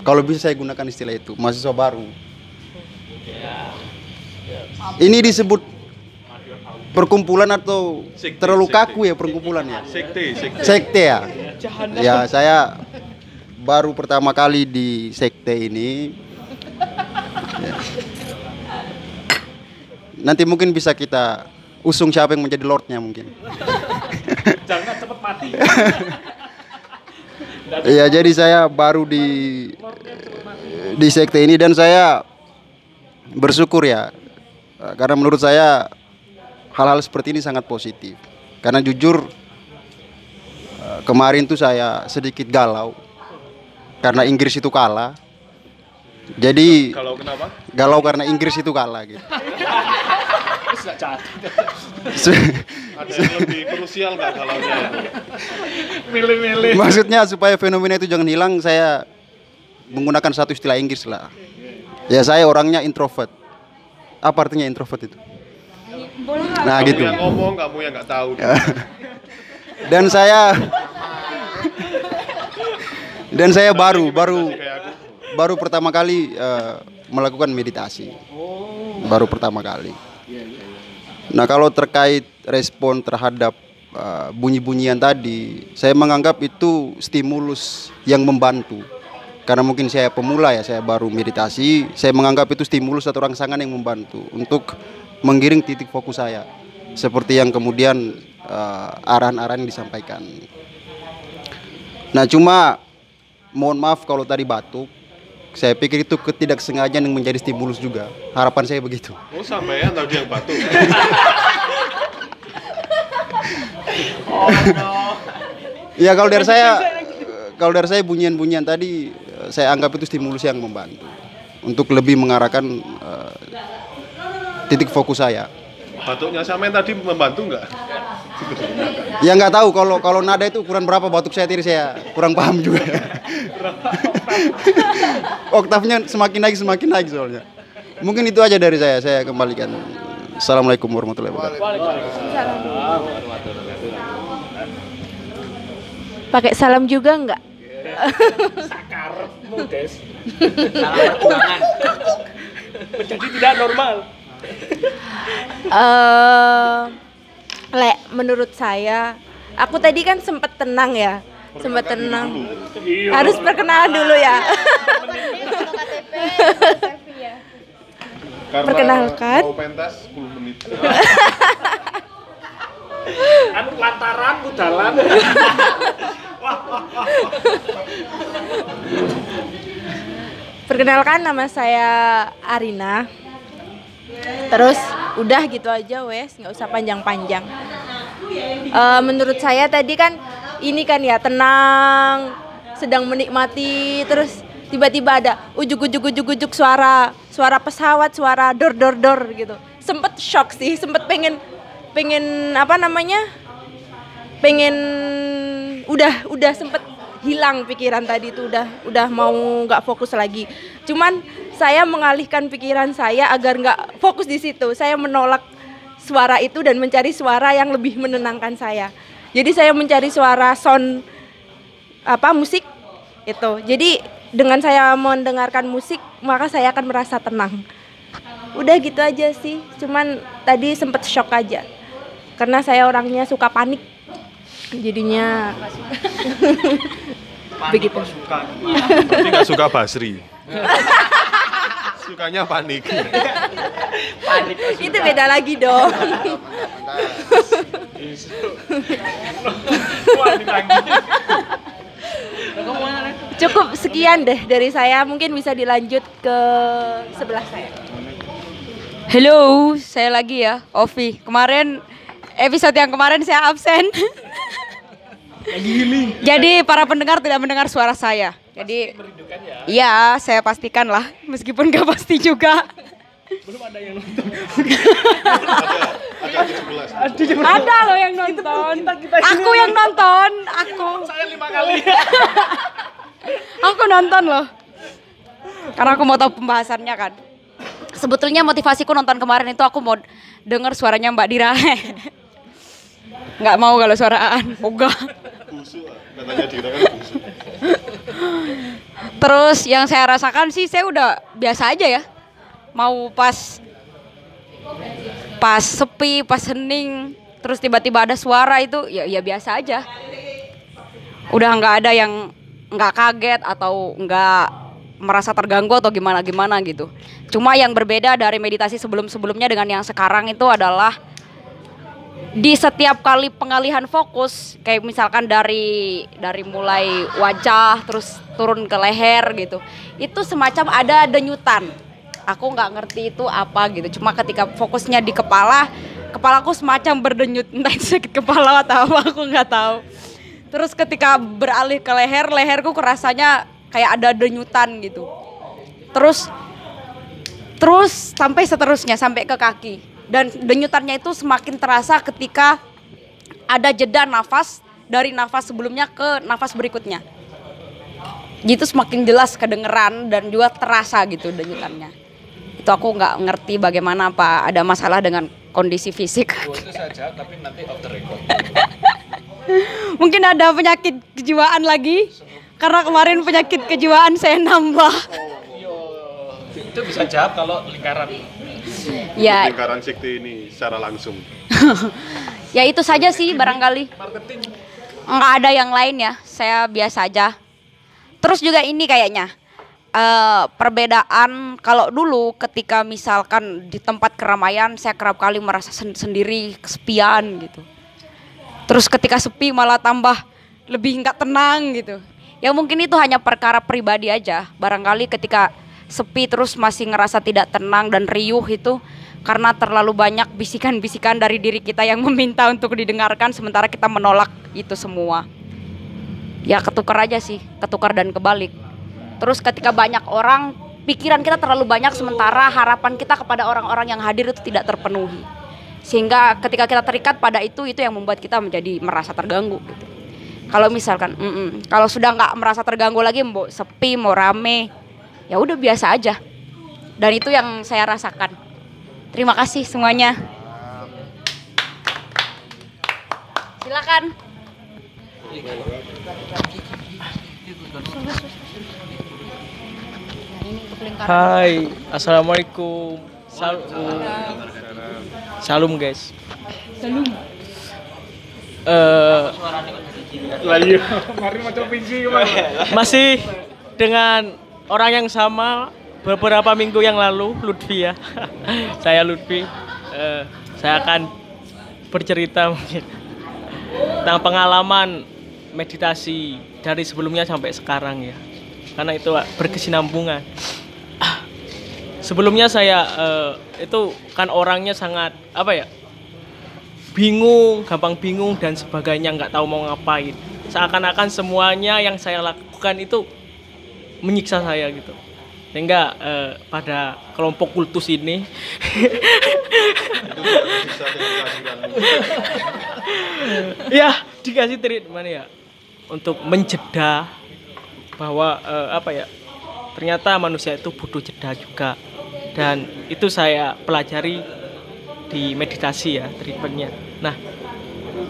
Kalau bisa saya gunakan istilah itu, mahasiswa baru. Ini disebut perkumpulan atau Sekte, terlalu sekte. kaku ya perkumpulannya. Sekte, sekte. Sekte ya. Ya saya baru pertama kali di sekte ini. <laughs> Nanti mungkin bisa kita usung siapa yang menjadi lordnya mungkin. <laughs> Jangan cepet mati. <laughs> Iya jadi saya baru di di sekte ini dan saya bersyukur ya karena menurut saya hal-hal seperti ini sangat positif karena jujur kemarin tuh saya sedikit galau karena Inggris itu kalah jadi Kalau kenapa? galau karena Inggris itu kalah gitu <laughs> Ada yang lebih krusial nggak kalaunya? Milih-milih. Maksudnya supaya fenomena itu jangan hilang, saya menggunakan satu istilah Inggris lah. Ya saya orangnya introvert. Apa artinya introvert itu? Nah kamu gitu. yang ngomong, kamu yang nggak tahu. Dan saya dan saya baru baru baru pertama kali eh, melakukan meditasi. Baru pertama kali. Nah kalau terkait respon terhadap eh, bunyi-bunyian tadi, saya menganggap itu stimulus yang membantu. Karena mungkin saya pemula ya, saya baru meditasi, saya menganggap itu stimulus atau rangsangan yang membantu untuk menggiring titik fokus saya. Seperti yang kemudian eh, arahan-arahan yang disampaikan. Nah cuma mohon maaf kalau tadi batuk, Saya pikir itu ketidaksengajaan yang menjadi stimulus juga. Harapan saya begitu. Oh sampean tadi yang batuk. <laughs> Ya kalau dari saya kalau dari saya bunyian-bunyian tadi saya anggap itu stimulus yang membantu untuk lebih mengarahkan eh, titik fokus saya. Batuknya sampean tadi membantu nggak? Ya nggak tahu kalau kalau nada itu ukuran berapa batuk saya tadi saya kurang paham juga. <laughs> Oktavnya semakin naik semakin naik soalnya. Mungkin itu aja dari saya. Saya kembalikan. Assalamualaikum warahmatullahi wabarakatuh. Pakai salam juga enggak? Menjadi tidak normal. Eh, le, menurut saya, aku tadi kan sempat tenang ya, sempat tenang. Harus perkenalan dulu ya. Karena Perkenalkan. Mau pentas 10 menit. <laughs> Anu lantaran udalan. Perkenalkan nama saya Arina. Terus udah gitu aja wes, nggak usah panjang-panjang. Eh, menurut saya tadi kan ini kan ya tenang, sedang menikmati, terus tiba-tiba ada ujuk-ujuk-ujuk-ujuk suara suara pesawat, suara dor dor dor gitu. Sempet shock sih, sempet pengen pengen apa namanya? Pengen udah udah sempet hilang pikiran tadi itu udah udah mau nggak fokus lagi. Cuman saya mengalihkan pikiran saya agar nggak fokus di situ. Saya menolak suara itu dan mencari suara yang lebih menenangkan saya. Jadi saya mencari suara sound apa musik itu. Jadi dengan saya mendengarkan musik maka saya akan merasa tenang. Udah gitu aja sih. Cuman tadi sempet shock aja. Karena saya orangnya suka panik. Jadinya begitu. Berarti nggak suka Basri. <laughs> Sukanya panik. <laughs> Itu beda lagi dong. <laughs> Cukup sekian deh dari saya. Mungkin bisa dilanjut ke sebelah saya. Halo, saya lagi ya, Ovi. Kemarin episode yang kemarin saya absen. <laughs> Jadi para pendengar tidak mendengar suara saya. Jadi Iya, saya pastikan lah, meskipun gak pasti juga. Ada loh yang nonton. Aku yang nonton, aku. Saya lima kali. aku nonton loh. Karena aku mau tahu pembahasannya kan. Sebetulnya motivasiku nonton kemarin itu aku mau denger suaranya Mbak Dira. <laughs> Nggak mau kalau suara Aan, Moga. Terus yang saya rasakan sih saya udah biasa aja ya. Mau pas pas sepi, pas hening, terus tiba-tiba ada suara itu ya ya biasa aja. Udah nggak ada yang nggak kaget atau nggak merasa terganggu atau gimana gimana gitu. Cuma yang berbeda dari meditasi sebelum-sebelumnya dengan yang sekarang itu adalah di setiap kali pengalihan fokus kayak misalkan dari dari mulai wajah terus turun ke leher gitu itu semacam ada denyutan. Aku nggak ngerti itu apa gitu. Cuma ketika fokusnya di kepala kepalaku semacam berdenyut <laughs> entah itu sakit kepala atau apa aku nggak tahu. Terus ketika beralih ke leher leherku kerasanya kayak ada denyutan gitu. Terus terus sampai seterusnya sampai ke kaki dan denyutannya itu semakin terasa ketika ada jeda nafas dari nafas sebelumnya ke nafas berikutnya. Gitu semakin jelas kedengeran dan juga terasa gitu denyutannya. Itu aku nggak ngerti bagaimana apa ada masalah dengan kondisi fisik. itu saja, tapi nanti off the record. <laughs> Mungkin ada penyakit kejiwaan lagi karena kemarin penyakit kejiwaan saya nambah. Itu bisa jawab kalau lingkaran. Ya, Lingkaran sekte ini secara langsung. <laughs> ya itu saja sih barangkali. Nggak ada yang lain ya, saya biasa aja. Terus juga ini kayaknya eh, perbedaan kalau dulu ketika misalkan di tempat keramaian saya kerap kali merasa sen- sendiri kesepian gitu. Terus ketika sepi malah tambah lebih nggak tenang gitu. Ya mungkin itu hanya perkara pribadi aja. Barangkali ketika sepi terus masih ngerasa tidak tenang dan riuh itu karena terlalu banyak bisikan-bisikan dari diri kita yang <laughs> meminta untuk didengarkan sementara kita menolak itu semua. Ya ketukar aja sih, ketukar dan kebalik. Terus ketika banyak orang, pikiran kita terlalu banyak sementara harapan kita kepada orang-orang yang hadir itu tidak terpenuhi. Sehingga ketika kita terikat pada itu, itu yang membuat kita menjadi merasa terganggu. Gitu. Kalau misalkan, mm-mm, kalau sudah nggak merasa terganggu lagi, mau sepi, mau rame, ya udah biasa aja. Dan itu yang saya rasakan. Terima kasih semuanya. Silakan. Hai, assalamualaikum. Salam. Salam guys. Salam. Eh, masih dengan orang yang sama beberapa minggu yang lalu, Lutfi ya. <laughs> saya Lutfi. Eh, saya akan bercerita tentang pengalaman meditasi dari sebelumnya sampai sekarang ya. Karena itu berkesinambungan. <clears throat> Sebelumnya saya eh, itu kan orangnya sangat apa ya? bingung, gampang bingung dan sebagainya, nggak tahu mau ngapain. Seakan-akan semuanya yang saya lakukan itu menyiksa saya gitu. Sehingga eh, pada kelompok kultus ini <laughs> ya dikasih treatment ya untuk menjeda bahwa eh, apa ya ternyata manusia itu butuh jeda juga dan itu saya pelajari di meditasi ya treatmentnya nah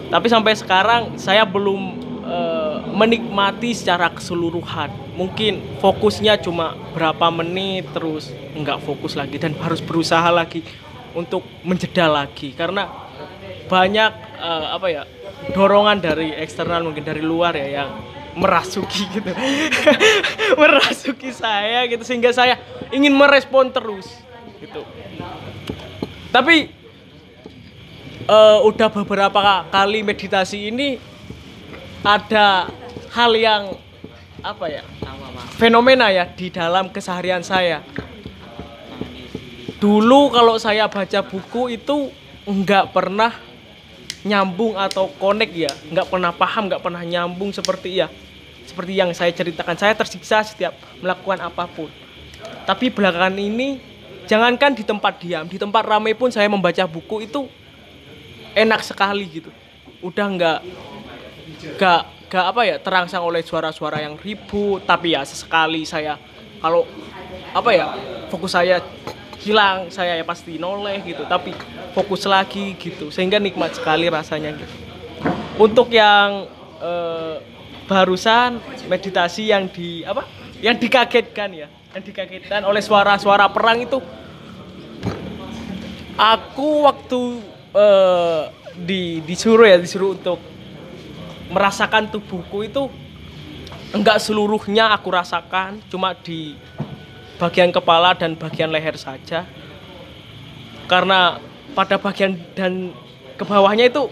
tapi sampai sekarang saya belum eh, menikmati secara keseluruhan. Mungkin fokusnya cuma berapa menit terus nggak fokus lagi dan harus berusaha lagi untuk menjeda lagi. Karena banyak eh, apa ya dorongan dari eksternal mungkin dari luar ya yang merasuki gitu. <laughs> Merasuki saya gitu sehingga saya ingin merespon terus gitu. Tapi eh, udah beberapa kali meditasi ini ada hal yang apa ya fenomena ya di dalam keseharian saya. Dulu kalau saya baca buku itu nggak pernah nyambung atau connect ya. Nggak pernah paham nggak pernah nyambung seperti ya seperti yang saya ceritakan. Saya tersiksa setiap melakukan apa pun. Tapi belakangan ini jangankan di tempat diam di tempat ramai pun saya membaca buku itu enak sekali gitu. Udah nggak nggak nggak apa ya terangsang oleh suara-suara yang ribut tapi ya sesekali saya kalau apa ya fokus saya hilang saya ya pasti noleh gitu tapi fokus lagi gitu sehingga nikmat sekali rasanya gitu. Untuk yang eh, barusan meditasi yang di apa yang dikagetkan ya yang dikagetkan oleh suara-suara perang itu aku waktu eh, di disuruh ya disuruh untuk merasakan tubuhku itu enggak seluruhnya aku rasakan cuma di bagian kepala dan bagian leher saja. Karena pada bagian dan ke bawahnya itu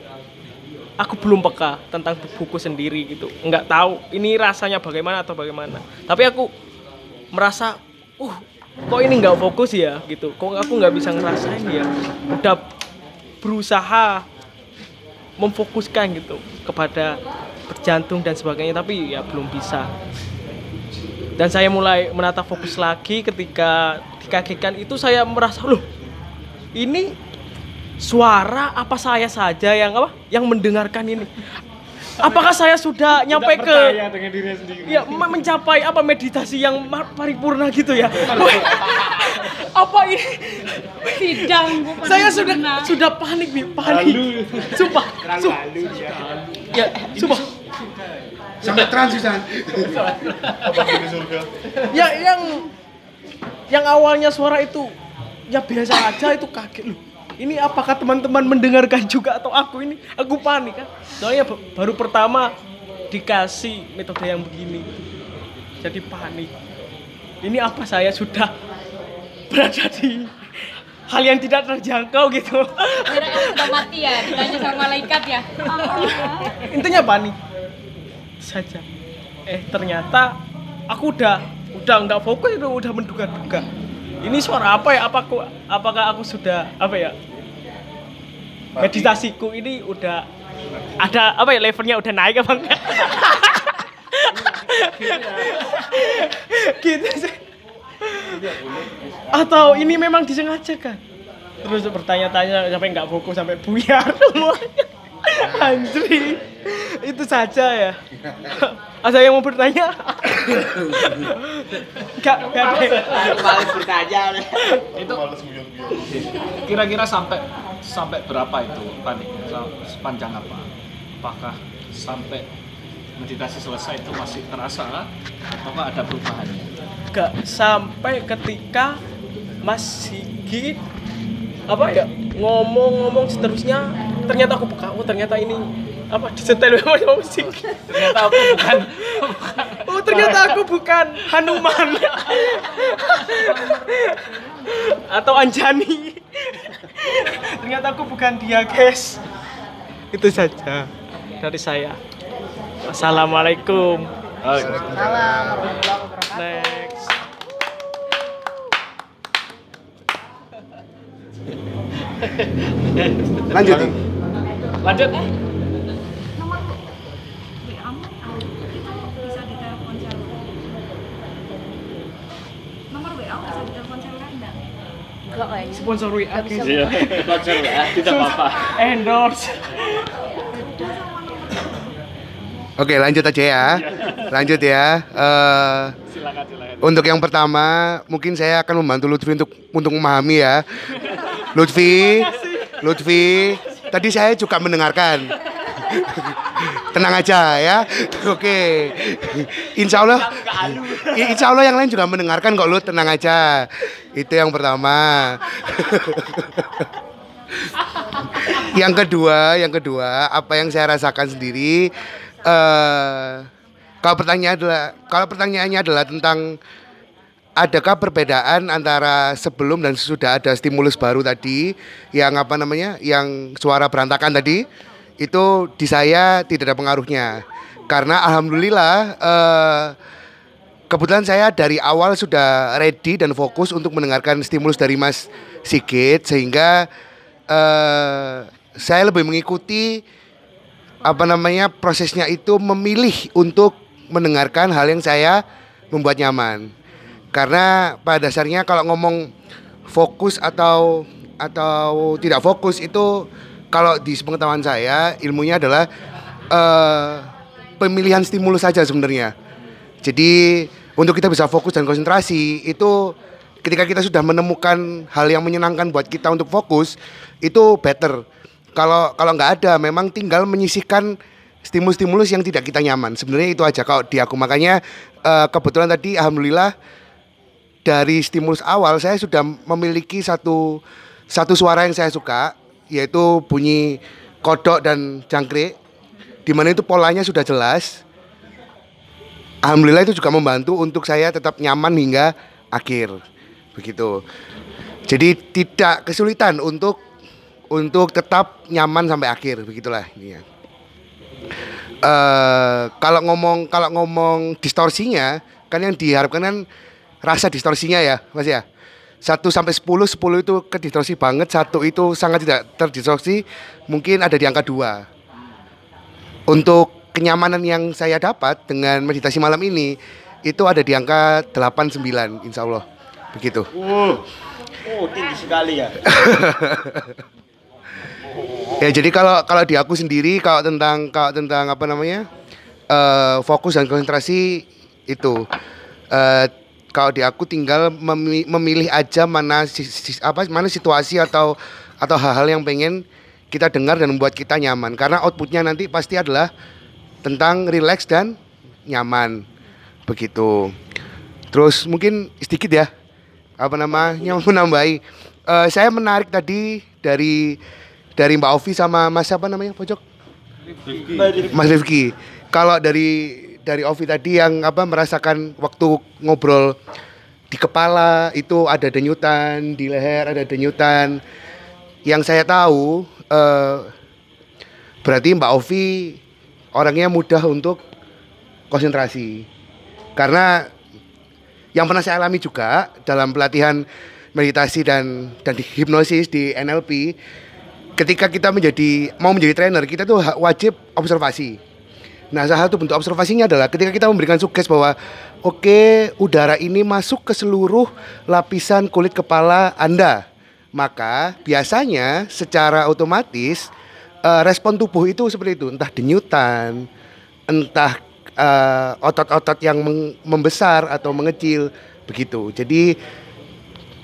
aku belum peka tentang tubuhku sendiri gitu. Nggak tahu ini rasanya bagaimana atau bagaimana. Tapi aku merasa uh kok ini nggak fokus ya? gitu. Kok aku nggak bisa ngerasain ya? Udah berusaha memfokuskan gitu kepada berjantung dan sebagainya tapi ya belum bisa. Dan saya mulai menata fokus lagi ketika dikagetkan itu saya merasa loh ini suara apa saya saja yang apa yang mendengarkan ini apakah saya sudah nyampe ke ya me- mencapai apa meditasi yang paripurna gitu ya? Apa ini? Sidang saya sudah sudah panik nih panik. Sumpah sumpah. ya sumpah. Sampai transisan. ya yang yang awalnya suara itu ya biasa aja itu kaget loh ini apakah teman-teman mendengarkan juga atau aku ini? Aku panik kan? Soalnya ba- baru pertama dikasih metode yang begini. Jadi panik. Ini apa? Saya sudah <laughs> berada di hal yang tidak terjangkau gitu. Sudah mati ya, ditanya sama malaikat ya. <laughs> intinya panik. Saja. Eh ternyata aku udah udah nggak fokus itu udah menduga-duga ini suara apa ya? Apa aku apakah aku sudah apa ya? Meditasiku ini udah ada apa ya levelnya udah naik apa enggak? Gitu sih. Atau ini memang disengaja kan? Terus bertanya-tanya sampai nggak fokus sampai buyar semuanya Andri itu saja ya. Ada yang mau bertanya? Gak gak ada. Paling bertanya. itu kira-kira sampai sampai berapa itu paniknya Sa- sepanjang apa? Apakah sampai meditasi selesai itu masih terasa ataukah ada perubahannya gak sampai ketika Mas Sigit apa? Ya ngomong-ngomong seterusnya ternyata aku buka. Oh ternyata ini apa disetel sama Sigit ternyata aku bukan. <laughs> Oh ternyata aku bukan Hanuman. <laughs> Atau Anjani. Ternyata aku bukan dia guys. Itu saja dari saya. Assalamualaikum. Next Lanjut. lanjut Enggak kayaknya. sponsor WA guys iya wajar ya tidak apa-apa endorse Oke, lanjut aja ya. Lanjut ya. Eh, silakan silakan untuk yang pertama, mungkin saya akan membantu Lutfi untuk untuk memahami ya. Lutfi, Lutfi, tadi saya juga mendengarkan. Tenang aja ya. Oke. Insya Allah, Insya Allah yang lain juga mendengarkan kok lu tenang aja. Itu yang pertama. yang kedua, yang kedua, apa yang saya rasakan sendiri eh kalau pertanyaan adalah kalau pertanyaannya adalah tentang adakah perbedaan antara sebelum dan sesudah ada stimulus baru tadi yang apa namanya yang suara berantakan tadi? Itu di saya tidak ada pengaruhnya. Karena alhamdulillah eh, kebetulan saya dari awal sudah ready dan fokus untuk mendengarkan stimulus dari Mas Sigit sehingga eh, saya lebih mengikuti apa namanya prosesnya itu memilih untuk mendengarkan hal yang saya membuat nyaman karena pada dasarnya kalau ngomong fokus atau atau tidak fokus itu kalau di sepengetahuan saya ilmunya adalah eh, pemilihan stimulus saja sebenarnya jadi untuk kita bisa fokus dan konsentrasi itu ketika kita sudah menemukan hal yang menyenangkan buat kita untuk fokus itu better. Kalau kalau nggak ada memang tinggal menyisihkan stimulus-stimulus yang tidak kita nyaman. Sebenarnya itu aja kalau di aku makanya eh, kebetulan tadi alhamdulillah dari stimulus awal saya sudah memiliki satu satu suara yang saya suka yaitu bunyi kodok dan jangkrik di mana itu polanya sudah jelas Alhamdulillah itu juga membantu untuk saya tetap nyaman hingga akhir begitu. Jadi tidak kesulitan untuk untuk tetap nyaman sampai akhir begitulah ini ya. Eh, kalau ngomong kalau ngomong distorsinya kan yang diharapkan kan rasa distorsinya ya Mas ya. 1 sampai 10, 10 itu kedistorsi banget, satu itu sangat tidak terdistorsi, mungkin ada di angka 2 untuk kenyamanan yang saya dapat dengan meditasi malam ini itu ada di angka 89 insya Allah begitu Uh, oh tinggi sekali ya. <laughs> ya jadi kalau kalau di aku sendiri kalau tentang kalau tentang apa namanya eh, fokus dan konsentrasi itu eh, kalau di aku tinggal memi- memilih aja mana si- si- apa mana situasi atau atau hal-hal yang pengen kita dengar dan membuat kita nyaman. Karena outputnya nanti pasti adalah tentang relax dan nyaman. Begitu. Terus mungkin sedikit ya apa namanya menambahi. Eh, saya menarik tadi dari dari Mbak Ovi sama Mas apa namanya pojok? Mas Rifki. Kalau dari dari Ovi tadi yang apa merasakan waktu ngobrol di kepala itu ada denyutan di leher ada denyutan yang saya tahu eh, berarti Mbak Ovi orangnya mudah untuk konsentrasi. Karena yang pernah saya alami juga dalam pelatihan meditasi dan dan di hipnosis di NLP ketika kita menjadi mau menjadi trainer kita tuh wajib observasi. Nah, salah satu bentuk observasinya adalah ketika kita memberikan sugesti bahwa oke, udara ini masuk ke seluruh lapisan kulit kepala Anda. Maka biasanya secara otomatis eh, respon tubuh itu seperti itu, entah denyutan, entah eh, otot-otot yang membesar atau mengecil begitu. Jadi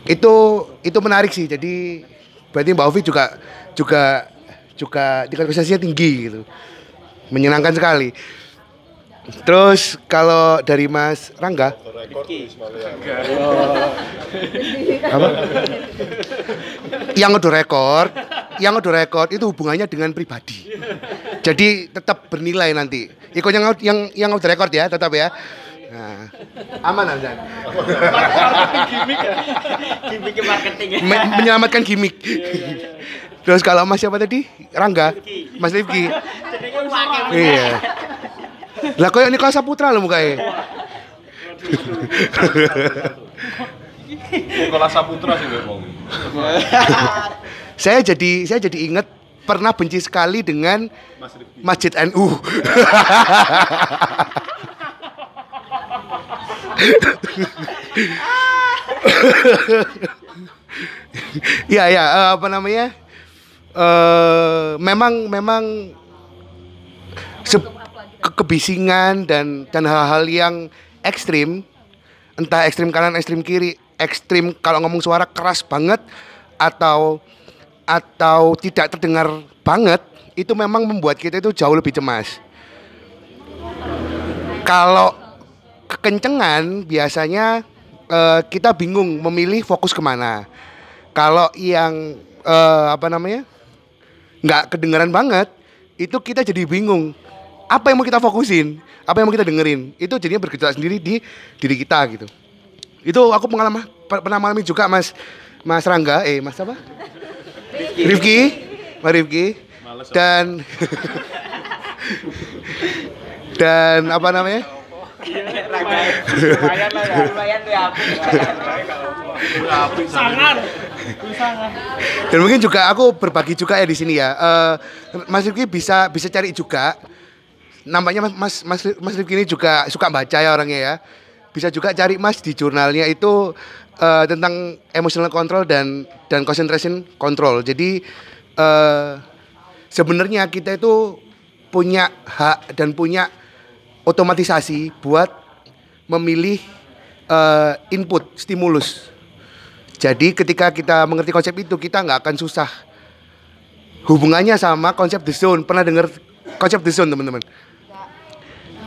itu itu menarik sih. Jadi berarti Mbak Ovi juga juga juga tingkat tinggi gitu. Menyenangkan sekali. Terus kalau dari Mas Rangga apa? yang udah rekor, yang udah rekor itu hubungannya dengan pribadi. Jadi tetap bernilai nanti. Ikut yang yang yang udah rekor ya, tetap ya. Nah, aman Amzan. Gimmick marketing ya. Me- menyelamatkan gimmick. Terus kalau Mas siapa tadi? Rangga, Mas Rifki. Iya. Lah koyo Nikola Saputra loh mukanya. Nicola Saputra sih ngomong. <laughs> saya jadi saya jadi inget pernah benci sekali dengan Masjid NU. <laughs> Iya ya, eh, apa namanya? Eh memang memang ke- kebisingan dan dan hal-hal yang ekstrim entah ekstrim kanan ekstrim kiri ekstrim kalau ngomong suara keras banget atau atau tidak terdengar banget itu memang membuat kita itu jauh lebih cemas. Kalau kekencengan biasanya eh, kita bingung memilih fokus ke mana. Kalau yang eh, apa namanya nggak kedengaran banget. Itu kita jadi bingung. Apa yang mau kita fokusin? Apa yang mau kita dengerin? Itu jadinya bergejolak sendiri di diri kita gitu. Itu aku pengalaman per- pernah mengalami juga mas. Mas Rangga eh mas apa? Rifki. Mas Rifki. Dan dan apa namanya? Lumayan lah ya. Lumayan tuh ya. Sangar. Dan mungkin juga aku berbagi juga ya di sini ya. Eh, Mas Rifki bisa bisa cari juga. Nampaknya Mas Mas Mas, Mas Rifki ini juga suka baca ya orangnya ya. Bisa juga cari Mas di jurnalnya itu eh, tentang emotional control dan dan concentration control. Jadi eh, sebenarnya kita itu punya hak dan punya otomatisasi buat memilih eh, input stimulus. Jadi ketika kita mengerti konsep itu kita nggak akan susah. Hubungannya sama konsep the zone. Pernah dengar konsep the zone teman-teman?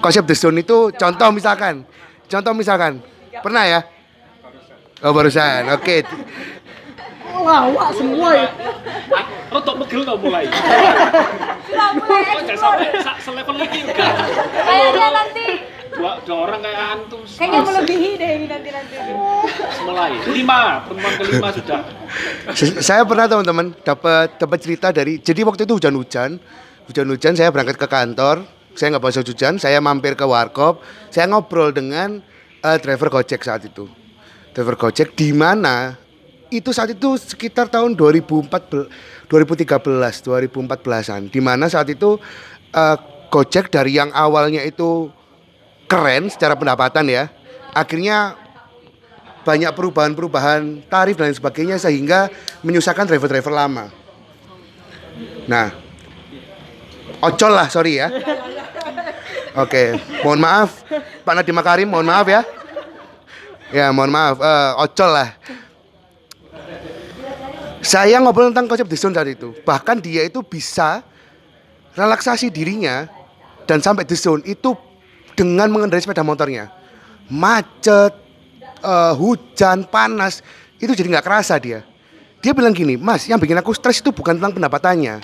Konsep the zone itu contoh misalkan, contoh misalkan, pernah ya? Oh barusan, oke. Lawak semua ya. Rotok megel tau mulai. Jangan sampai sa- selevel lagi enggak. Kayaknya nanti Dua, dua orang kayak antum. kayaknya melebihi deh ini nanti nanti. mulai. Lima, pertemuan kelima sudah. Saya pernah teman-teman dapat dapat cerita dari. Jadi waktu itu hujan-hujan, hujan-hujan saya berangkat ke kantor. Saya nggak bawa hujan, saya mampir ke warkop. Saya ngobrol dengan eh, driver Gojek saat itu. Driver Gojek di mana itu saat itu sekitar tahun 2014 2013 2014-an di mana saat itu eh, Gojek dari yang awalnya itu keren secara pendapatan ya akhirnya banyak perubahan-perubahan tarif dan sebagainya sehingga menyusahkan driver-driver lama. Nah, ocol lah sorry ya. Oke, mohon maaf Pak Nadiem Makarim, mohon maaf ya. Ya, mohon maaf, eh, ocol lah. Saya ngobrol tentang konsep zone saat itu. Bahkan dia itu bisa relaksasi dirinya dan sampai zone itu dengan mengendarai sepeda motornya. Macet, eh, hujan, panas, itu jadi nggak kerasa dia. Dia bilang gini, Mas, yang bikin aku stres itu bukan tentang pendapatannya.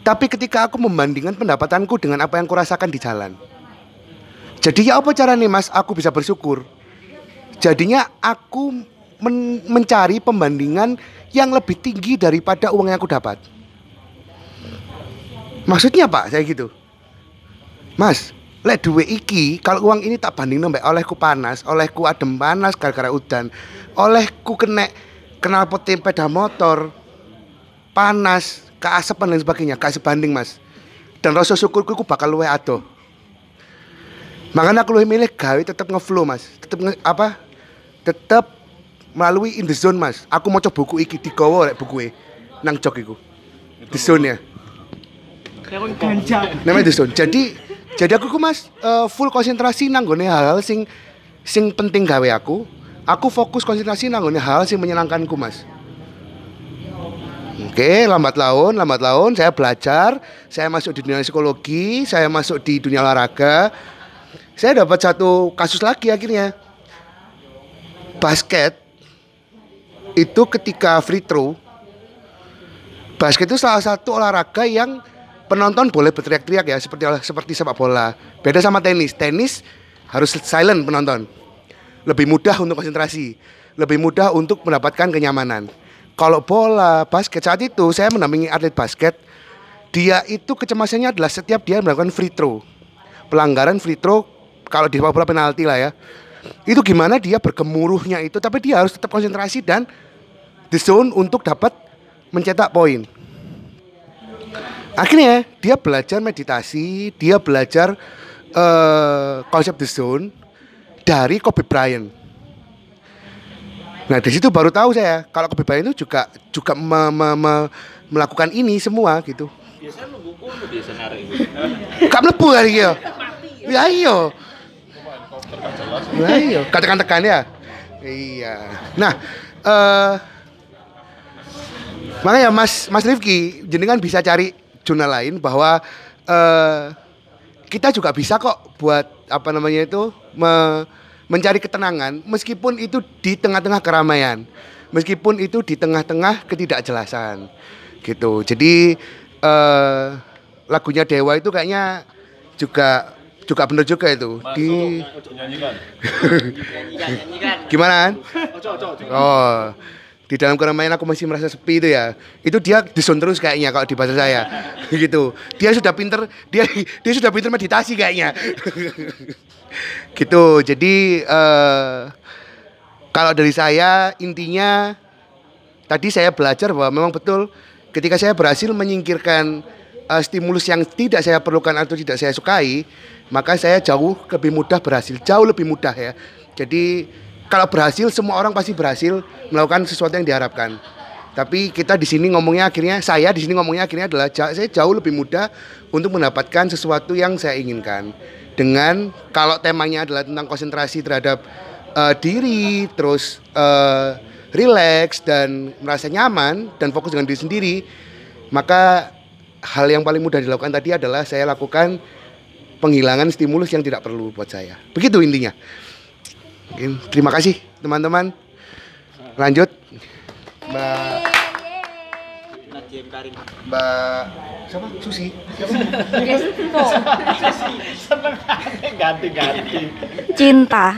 Tapi ketika aku membandingkan pendapatanku dengan apa yang kurasakan di jalan. Jadi ya apa caranya mas, aku bisa bersyukur. Jadinya aku men- mencari pembandingan yang lebih tinggi daripada uang yang aku dapat. Maksudnya pak, saya gitu. Mas, lek duwe iki kalau uang ini tak banding mbak olehku panas olehku adem panas gara-gara udan. Olehku kena kenal poti sepeda motor panas keasepan dan sebagainya gak sebanding mas. Dan rasa syukurku ku bakal luwe ado. Makanya aku lebih milih gawe tetap ngeflow mas. Tetap nge, apa? Tetap melalui in the zone mas. Aku mau coba buku iki digawa lek buku nang jok iku. The zone ya namanya The Zone. Jadi jadi aku ku Mas eh, full konsentrasi nanggone hal-hal sing sing penting gawe aku. Aku fokus konsentrasi nanggone hal sing menyenangkanku Mas. Oke, lambat laun, lambat laun saya belajar, saya masuk di dunia psikologi, saya masuk di dunia olahraga. Saya dapat satu kasus lagi akhirnya. Basket itu ketika free throw basket itu salah satu olahraga yang penonton boleh berteriak-teriak ya seperti seperti sepak bola. Beda sama tenis. Tenis harus silent penonton. Lebih mudah untuk konsentrasi, lebih mudah untuk mendapatkan kenyamanan. Kalau bola basket saat itu saya mendampingi atlet basket, dia itu kecemasannya adalah setiap dia melakukan free throw. Pelanggaran free throw kalau di sepak bola penalti lah ya. Itu gimana dia bergemuruhnya itu tapi dia harus tetap konsentrasi dan the zone untuk dapat mencetak poin. Akhirnya dia belajar meditasi, dia belajar eh, konsep the zone dari Kobe Bryant. Nah dari situ baru tahu saya kalau Kobe Bryant itu juga juga me- me- me- melakukan ini semua gitu. Biasanya nunggu kuno biasa narik. Gak mlebu hari iki ya. Ya iya. Ya iya, katakan tekan ya. Iya. Nah, eh makanya Mas Mas Rifki jenengan bisa cari jurnal lain bahwa eh kita juga bisa kok buat apa namanya itu me- mencari ketenangan meskipun itu di tengah-tengah keramaian. Meskipun itu di tengah-tengah ketidakjelasan. Gitu. Jadi eh lagunya Dewa itu kayaknya juga juga bener juga itu di <laughs> gimana oh di dalam keramaian aku masih merasa sepi itu ya. Itu dia dison terus kayaknya kalau di bahasa saya. <laughs> Gitu. Dia sudah pinter dia <laughs> dia sudah pinter meditasi kayaknya. <laughs> Gitu. Jadi eh, kalau dari saya intinya tadi saya belajar bahwa memang betul ketika saya berhasil menyingkirkan eh, stimulus yang tidak saya perlukan atau tidak saya sukai, maka saya jauh lebih mudah berhasil, jauh lebih mudah ya. Jadi kalau berhasil semua orang pasti berhasil melakukan sesuatu yang diharapkan. Tapi kita di sini ngomongnya akhirnya saya di sini ngomongnya akhirnya adalah saya jauh lebih mudah untuk mendapatkan sesuatu yang saya inginkan. Dengan kalau temanya adalah tentang konsentrasi terhadap eh, diri, terus eh, relax dan merasa nyaman dan fokus dengan diri sendiri, maka hal yang paling mudah dilakukan tadi adalah saya lakukan penghilangan stimulus yang tidak perlu buat saya. Begitu intinya. Terima kasih teman-teman. Lanjut. Mbak Mbak siapa? Susi. Ganti-ganti. Cinta.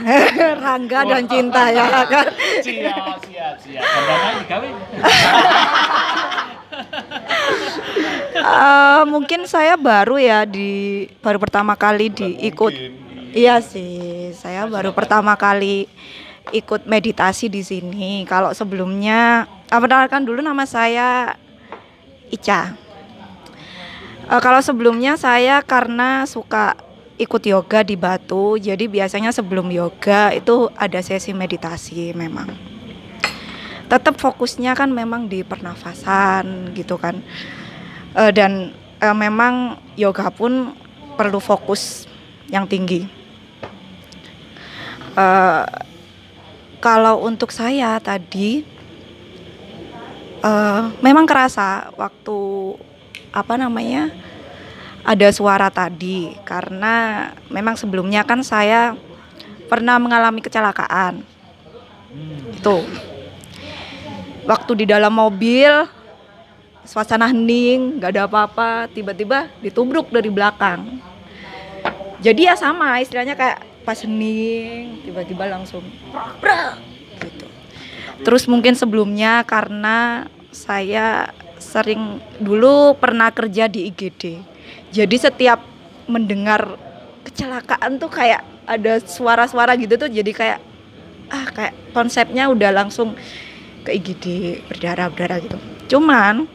Rangga dan cinta ya kan. Siap, siap, siap. Digawe. Eh, mungkin saya baru ya di baru pertama kali diikut. Iya sih, saya baru pertama kali ikut meditasi di sini. Kalau sebelumnya, ah, perkenalkan dulu nama saya Ica. Eh, kalau sebelumnya saya karena suka ikut yoga di Batu, jadi biasanya sebelum yoga itu ada sesi meditasi memang. Tetap fokusnya kan memang di pernafasan gitu kan. Eh, dan eh, memang yoga pun perlu fokus yang tinggi. Eh, kalau untuk saya tadi eh, memang kerasa waktu apa namanya ada suara tadi. Karena memang sebelumnya kan saya pernah mengalami kecelakaan. Itu. Waktu di dalam mobil suasana hening nggak ada apa-apa tiba-tiba ditubruk dari belakang. Jadi ya sama istilahnya kayak pas hening tiba-tiba langsung gitu terus mungkin sebelumnya karena saya sering dulu pernah kerja di IGD jadi setiap mendengar kecelakaan tuh kayak ada suara-suara gitu tuh jadi kayak ah kayak konsepnya udah langsung ke IGD berdarah-berdarah gitu. Cuman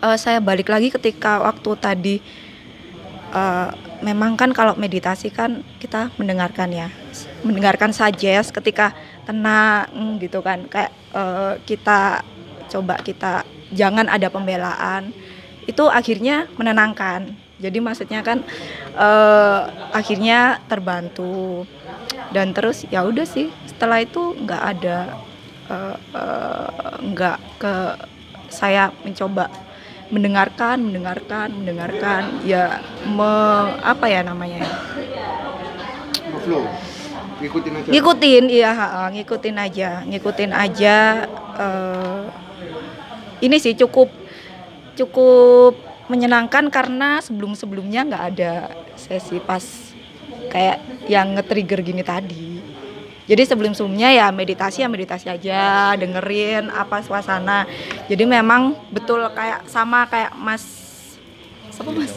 eh, saya balik lagi ketika waktu tadi eh, memang kan kalau meditasi kan kita mendengarkan ya mendengarkan saja ketika tenang gitu kan. Kayak eh, kita coba kita jangan ada pembelaan itu akhirnya menenangkan. Jadi maksudnya kan eh, akhirnya terbantu. Dan terus ya udah sih setelah itu nggak ada eh, nggak ke saya mencoba mendengarkan mendengarkan mendengarkan ya me- apa ya namanya ya Flow. Ngikutin aja. ngikutin iya ngikutin aja ngikutin aja eh, ini sih cukup cukup menyenangkan karena sebelum sebelumnya nggak ada sesi pas kayak yang nge-trigger gini tadi jadi sebelum sebelumnya ya meditasi ya meditasi aja dengerin apa suasana. Jadi memang betul kayak sama kayak mas siapa mas?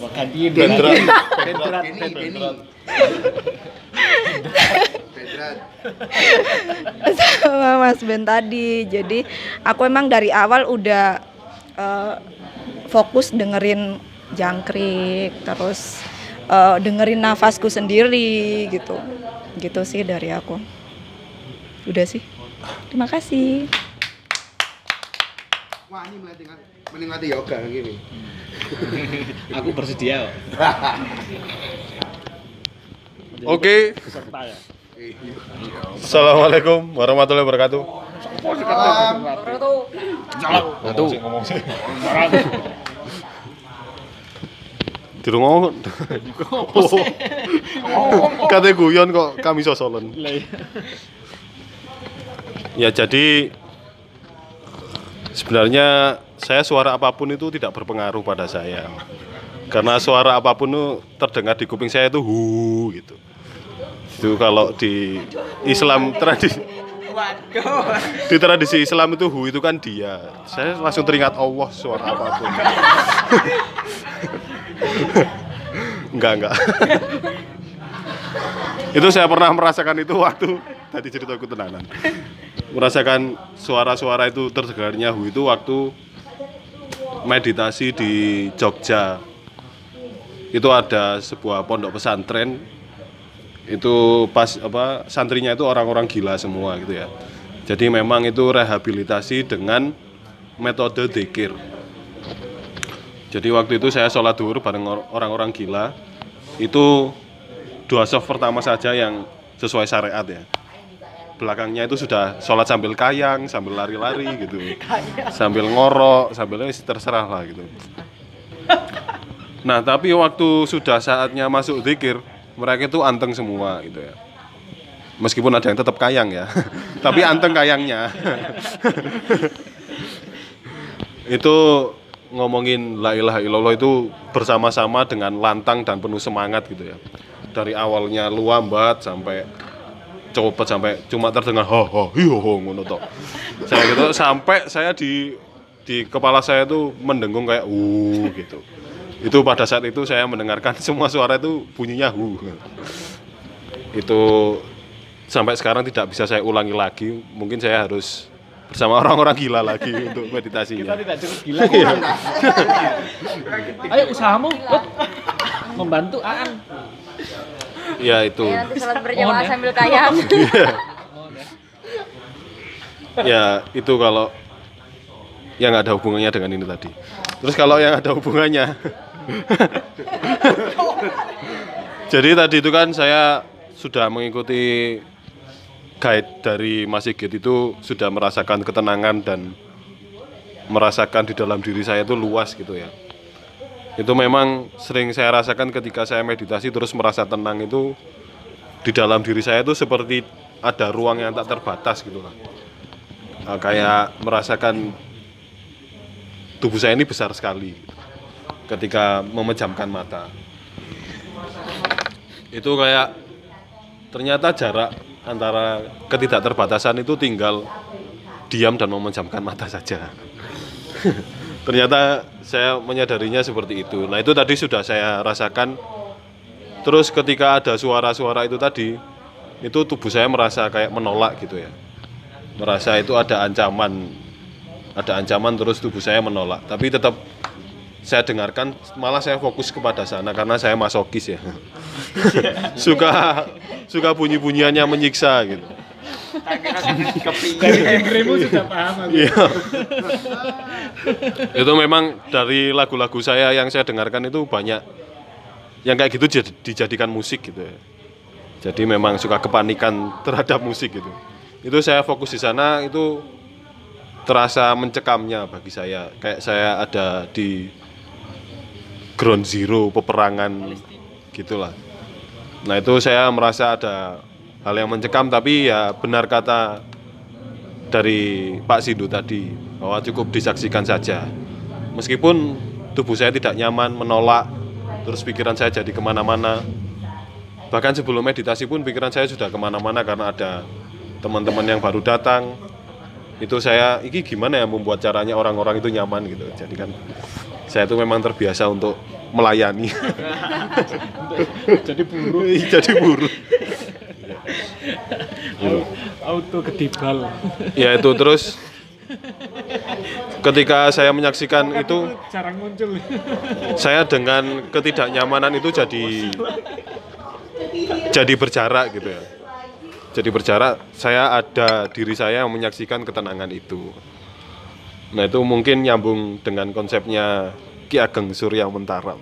Sama Mas Ben tadi. Jadi aku emang dari awal udah eh, fokus dengerin jangkrik, terus eh, dengerin nafasku sendiri gitu. Gitu sih dari aku. Udah sih. Terima kasih. Wah ini melatih menikmati yoga gini. <laughs> Aku bersedia. <laughs> Oke. Assalamualaikum warahmatullahi wabarakatuh. Ngomong sih, ngomong sih. Di rumah <laughs> Kata guyon kok kami sosolen. Ya jadi sebenarnya saya suara apa pun itu tidak berpengaruh pada saya. Karena suara apa pun itu terdengar di kuping saya itu hu gitu. Itu kalau di Islam tradisi di tradisi Islam itu hu itu kan dia. Saya langsung teringat Allah suara apa pun. <laughs> enggak enggak. Itu saya pernah merasakan itu waktu <laughs> tadi cerita aku tenanan. Merasakan suara-suara itu terdengarnya hu itu waktu meditasi di Jogja. Itu ada sebuah pondok pesantren itu pas apa santrinya itu orang-orang gila semua gitu ya. Jadi memang itu rehabilitasi dengan metode dikir. Jadi waktu itu saya sholat duhur bareng or- orang-orang gila. Itu dua soft pertama saja yang sesuai syariat ya. Belakangnya itu sudah sholat sambil kayang, sambil lari-lari gitu. <laughs> Sambil ngorok, sambil eh, terserah lah gitu. Nah tapi waktu sudah saatnya masuk zikir, mereka itu anteng semua gitu ya. Meskipun ada yang tetap kayang ya, <laughs> tapi anteng kayangnya. <laughs> itu ngomongin la ilaha illallah itu bersama-sama dengan lantang dan penuh semangat gitu ya. Dari awalnya luambat sampai cepet sampai cuma terdengar ho ho hiyo ho ngono tok. Saya gitu sampai saya di di kepala saya tuh mendengung kayak uh gitu. Itu pada saat itu saya mendengarkan <laughs> semua suara itu bunyinya hu. Itu sampai sekarang tidak bisa saya ulangi lagi. Mungkin saya harus bersama orang-orang gila lagi untuk meditasinya. Kita tidak cukup gila. Ayo usahamu, membantu Aan. Ya itu. Ya, nanti sholat berjamaah Mohon ya. sambil kayang. ya itu kalau yang nggak ada hubungannya dengan ini tadi. Terus kalau yang ada hubungannya, <laughs> jadi tadi itu kan saya sudah mengikuti guide dari Mas Sigit itu sudah merasakan ketenangan dan merasakan di dalam diri saya itu luas gitu ya. Itu memang sering saya rasakan ketika saya meditasi terus merasa tenang itu di dalam diri saya itu seperti ada ruang yang tak terbatas gitu lah. Nah, kayak merasakan tubuh saya ini besar sekali ketika memejamkan mata. Itu kayak ternyata jarak antara ketidakterbatasan itu tinggal diam dan memejamkan mata saja. <laughs> ternyata saya menyadarinya seperti itu. Nah, itu tadi sudah saya rasakan terus ketika ada suara-suara itu tadi itu tubuh saya merasa kayak menolak gitu ya merasa itu ada ancaman ada ancaman terus tubuh saya menolak tapi tetap saya dengarkan malah saya fokus kepada sana karena saya masokis ya <laughs> suka suka bunyi-bunyiannya menyiksa gitu Dari genremu sudah paham aku. Iya. itu memang dari lagu-lagu saya yang saya dengarkan itu banyak yang kayak gitu jad- dijadikan musik gitu ya. Jadi memang suka kepanikan terhadap musik gitu. Itu saya fokus di sana itu terasa mencekamnya bagi saya. Kayak saya ada di ground zero peperangan gitulah. Nah itu saya merasa ada hal yang mencekam tapi ya benar kata dari Pak Sindu tadi bahwa cukup disaksikan saja. Meskipun tubuh saya tidak nyaman, menolak, terus pikiran saya jadi ke mana-mana. Bahkan sebelum meditasi pun pikiran saya sudah ke mana-mana karena ada teman-teman yang baru datang. Itu saya, ini gimana ya membuat caranya orang-orang itu nyaman gitu. Jadi kan saya itu memang terbiasa untuk melayani. Jadi buruh. jadi buruh. Auto kedibal. Ya itu terus ketika saya menyaksikan itu jarang muncul. saya dengan ketidaknyamanan itu jadi jadi berjarak gitu ya. Jadi berjarak, saya ada diri saya yang menyaksikan ketenangan itu. Nah itu mungkin nyambung dengan konsepnya Ki Ageng Surya Mentara.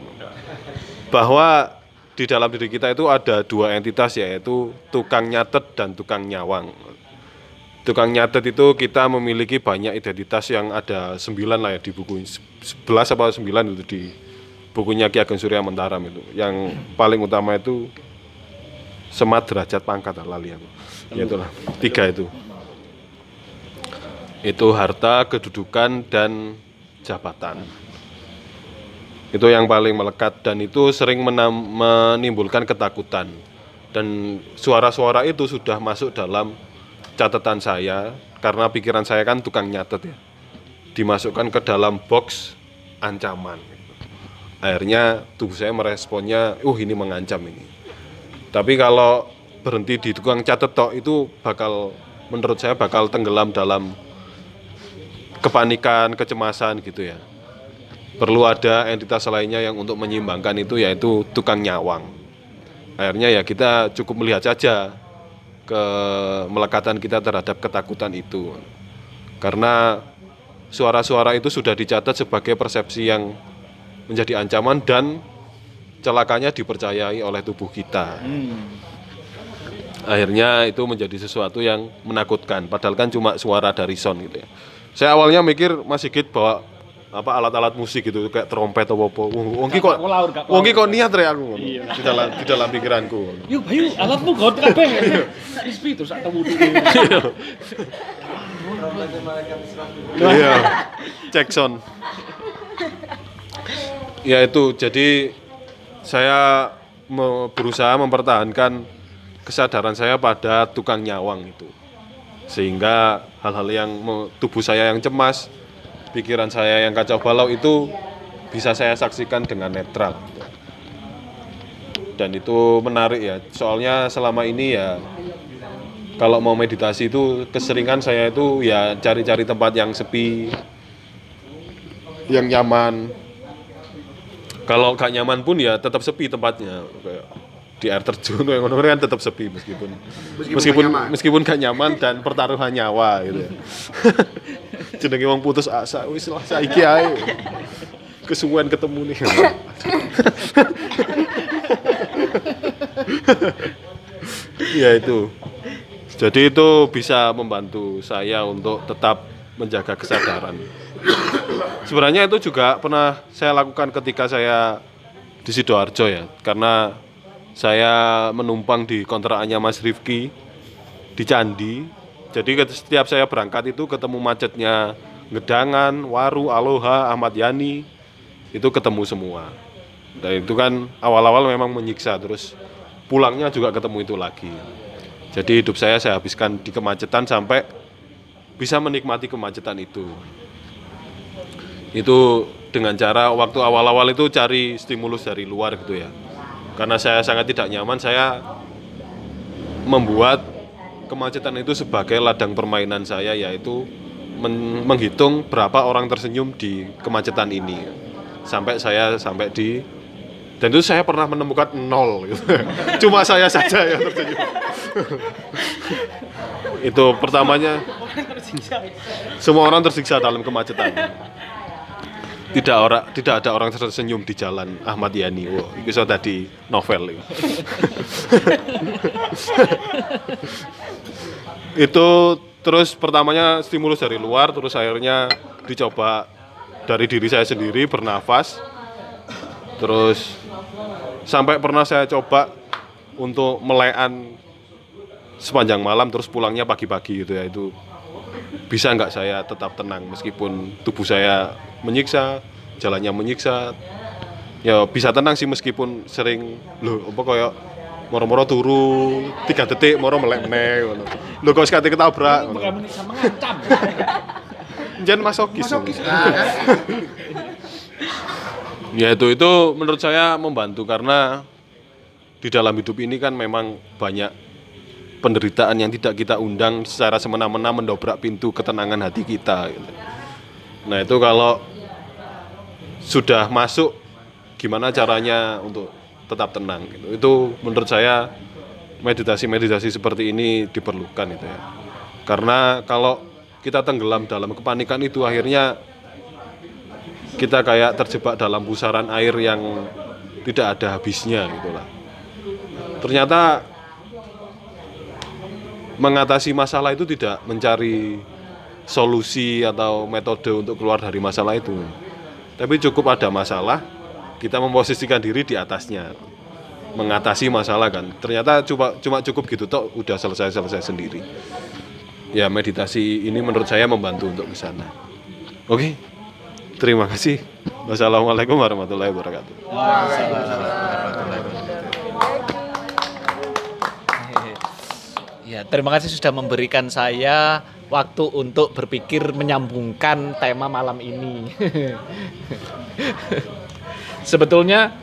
Bahwa di dalam diri kita itu ada dua entitas yaitu tukang nyatet dan tukang nyawang. Tukang nyatet itu kita memiliki banyak identitas yang ada sembilan lah ya di buku sebelas apa sembilan itu di bukunya Ki Ageng Surya Mentaram itu. Yang paling utama itu semat derajat pangkat lah, aku. Ya tiga itu. Itu harta, kedudukan dan jabatan. Itu yang paling melekat dan itu sering menimbulkan ketakutan. Dan suara-suara itu sudah masuk dalam catatan saya karena pikiran saya kan tukang nyatet ya. Dimasukkan ke dalam box ancaman. Akhirnya tubuh saya meresponnya, uh ini mengancam ini. Tapi kalau berhenti di tukang catet tok itu bakal menurut saya bakal tenggelam dalam kepanikan, kecemasan gitu ya. Perlu ada entitas lainnya yang untuk menyimbangkan itu yaitu tukang nyawang. Akhirnya ya kita cukup melihat saja ke melekatan kita terhadap ketakutan itu. Karena suara-suara itu sudah dicatat sebagai persepsi yang menjadi ancaman dan celakanya dipercayai oleh tubuh kita. Akhirnya itu menjadi sesuatu yang menakutkan. Padahal kan cuma suara dari sound gitu ya. Saya awalnya mikir Mas Sigit bawa apa alat-alat musik gitu kayak trompet atau apa. Wong ki kok wong ki kok niat rek aku. Iya. Di dalam di dalam pikiranku. Yuk, Bayu, alatmu got kabeh. Sak dispi terus sak temu Iya. Cek sound. Ya itu jadi saya me- berusaha mempertahankan kesadaran saya pada tukang nyawang itu. Sehingga hal-hal yang tubuh saya yang cemas, pikiran saya yang kacau balau itu bisa saya saksikan dengan netral. Dan itu menarik ya. Soalnya selama ini ya kalau mau meditasi itu keseringan saya itu ya cari-cari tempat yang sepi, yang nyaman. Kalau gak nyaman pun ya tetap sepi tempatnya. Di air terjun yang ngono kan tetap sepi meskipun Meskipun meskipun gak nyaman. meskipun gak nyaman dan pertaruhan nyawa gitu ya. <laughs> Jenenge wong putus asa wis lah saiki ae. Kesuwen ketemu nih. <laughs> ya itu. Jadi itu bisa membantu saya untuk tetap menjaga kesadaran. Sebenarnya itu juga pernah saya lakukan ketika saya di Sidoarjo ya, karena saya menumpang di kontrakannya Mas Rifki di Candi. Jadi setiap saya berangkat itu ketemu macetnya Gedangan, Waru, Aloha, Ahmad Yani itu ketemu semua. Dan itu kan awal-awal memang menyiksa terus pulangnya juga ketemu itu lagi. Jadi hidup saya saya habiskan di kemacetan sampai bisa menikmati kemacetan itu. Itu dengan cara waktu awal-awal itu cari stimulus dari luar gitu ya. Karena saya sangat tidak nyaman, saya membuat kemacetan itu sebagai ladang permainan saya yaitu men- menghitung berapa orang tersenyum di kemacetan ini. Sampai saya sampai di dan itu saya pernah menemukan nol gitu. <laughs> cuma saya saja yang tersenyum. <laughs> Itu pertamanya semua orang tersiksa dalam kemacetan tidak orang tidak ada orang tersenyum di jalan Ahmad Yani wow, itu so tadi novel itu. <laughs> itu terus pertamanya stimulus dari luar terus akhirnya dicoba dari diri saya sendiri bernafas terus sampai pernah saya coba untuk melekan sepanjang malam terus pulangnya pagi-pagi gitu ya itu bisa nggak saya tetap tenang meskipun tubuh saya menyiksa jalannya menyiksa ya bisa tenang sih meskipun sering loh apa kayak moro-moro turu tiga detik moro melek meneh ngono lho kok sekali ketabrak ngono. Bukan bisa mengancam. Jangan masokis. ya itu itu menurut saya membantu karena di dalam hidup ini kan memang banyak penderitaan yang tidak kita undang secara semena-mena mendobrak pintu ketenangan hati kita. gitu. Nah itu kalau sudah masuk gimana caranya untuk tetap tenang gitu. Itu menurut saya meditasi-meditasi seperti ini diperlukan itu ya. Karena kalau kita tenggelam dalam kepanikan itu akhirnya kita kayak terjebak dalam pusaran air yang tidak ada habisnya gitu lah. Ternyata mengatasi masalah itu tidak mencari solusi atau metode untuk keluar dari masalah itu. Tapi cukup ada masalah, kita memposisikan diri di atasnya. Mengatasi masalah kan. Ternyata cuma cuma cukup gitu toh udah selesai-selesai sendiri. Ya meditasi ini menurut saya membantu untuk ke sana. Oke. Terima kasih. Wassalamualaikum warahmatullahi wabarakatuh. Ya, terima kasih sudah memberikan saya waktu untuk berpikir menyambungkan tema malam ini. <laughs> Sebetulnya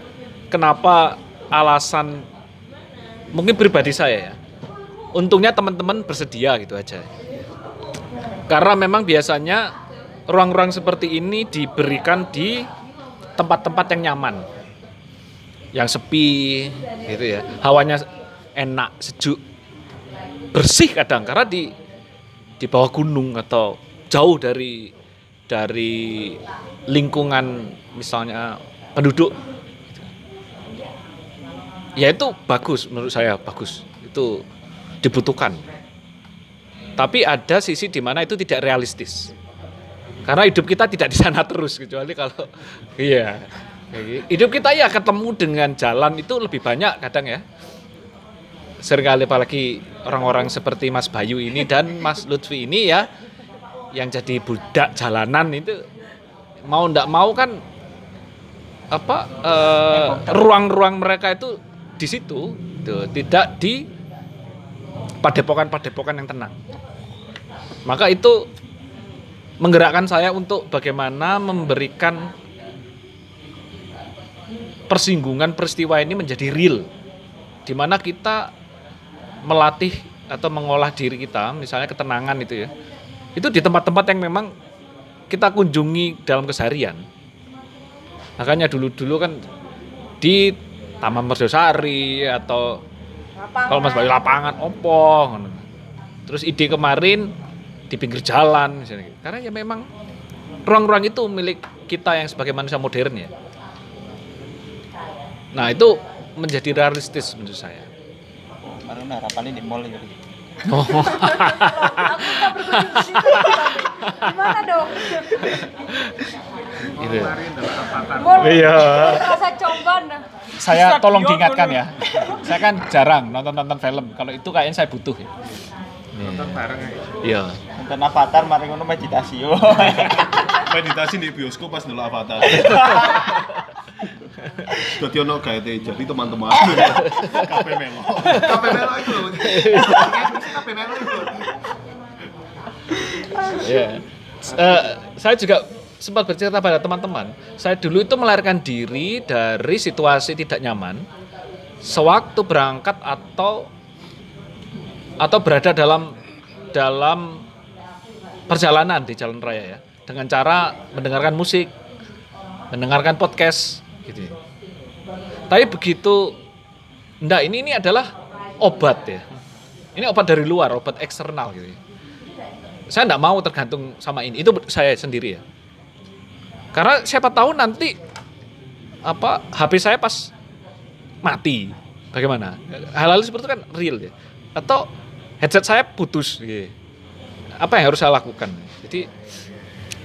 kenapa alasan mungkin pribadi saya ya. Untungnya teman-teman bersedia gitu aja. Karena memang biasanya ruang-ruang seperti ini diberikan di tempat-tempat yang nyaman. Yang sepi gitu ya. Hawanya enak, sejuk, bersih kadang karena di di bawah gunung atau jauh dari dari lingkungan misalnya penduduk. Ya itu bagus menurut saya bagus. Itu dibutuhkan. Tapi ada sisi di mana itu tidak realistis. Karena hidup kita tidak di sana terus kecuali kalau <laughs> iya. Hidup kita ya ketemu dengan jalan itu lebih banyak kadang ya sering kali apalagi orang-orang seperti Mas Bayu ini dan Mas Lutfi ini ya yang jadi budak jalanan itu mau ndak mau kan apa eh, ruang-ruang mereka itu di situ tuh, tidak di padepokan-padepokan yang tenang. Maka itu menggerakkan saya untuk bagaimana memberikan persinggungan peristiwa ini menjadi real. Di mana kita melatih atau mengolah diri kita, misalnya ketenangan itu ya, itu di tempat-tempat yang memang kita kunjungi dalam keseharian. Makanya dulu-dulu kan di Taman Merdosari atau kalau Mas Bayu lapangan opo, ngono. terus ide kemarin di pinggir jalan misalnya, gitu. karena ya memang ruang-ruang itu milik kita yang sebagai manusia modern ya. Nah itu menjadi realistis menurut saya. Baru harapannya di mall gitu. Oh. Gimana dong? Gitu. Mau Iya. rasa coban. Saya tolong diingatkan ya. Saya kan jarang nonton-nonton film. Kalau itu kayaknya saya butuh ya. Nonton bareng Iya. Nonton Avatar mari ngono meditasi yo. <laughs> Meditasi di bioskop pas dulu Avatar. <laughs> Dadi ono gaete jadi teman-teman. Kafe melo. Kafe melo itu loh. Kafe melo itu. Eh, saya juga sempat bercerita pada teman-teman. Saya dulu itu melarikan diri dari situasi tidak nyaman sewaktu berangkat atau atau berada dalam dalam perjalanan di jalan raya ya dengan cara mendengarkan musik, mendengarkan podcast gitu. ya. Tapi begitu enggak ini ini adalah obat ya. Ini obat dari luar, obat eksternal gitu. ya. Saya enggak mau tergantung sama ini. Itu saya sendiri ya. Karena siapa tahu nanti apa HP saya pas mati. Bagaimana? Hal-hal seperti itu kan real ya. Atau headset saya putus gitu. Apa yang harus saya lakukan? Jadi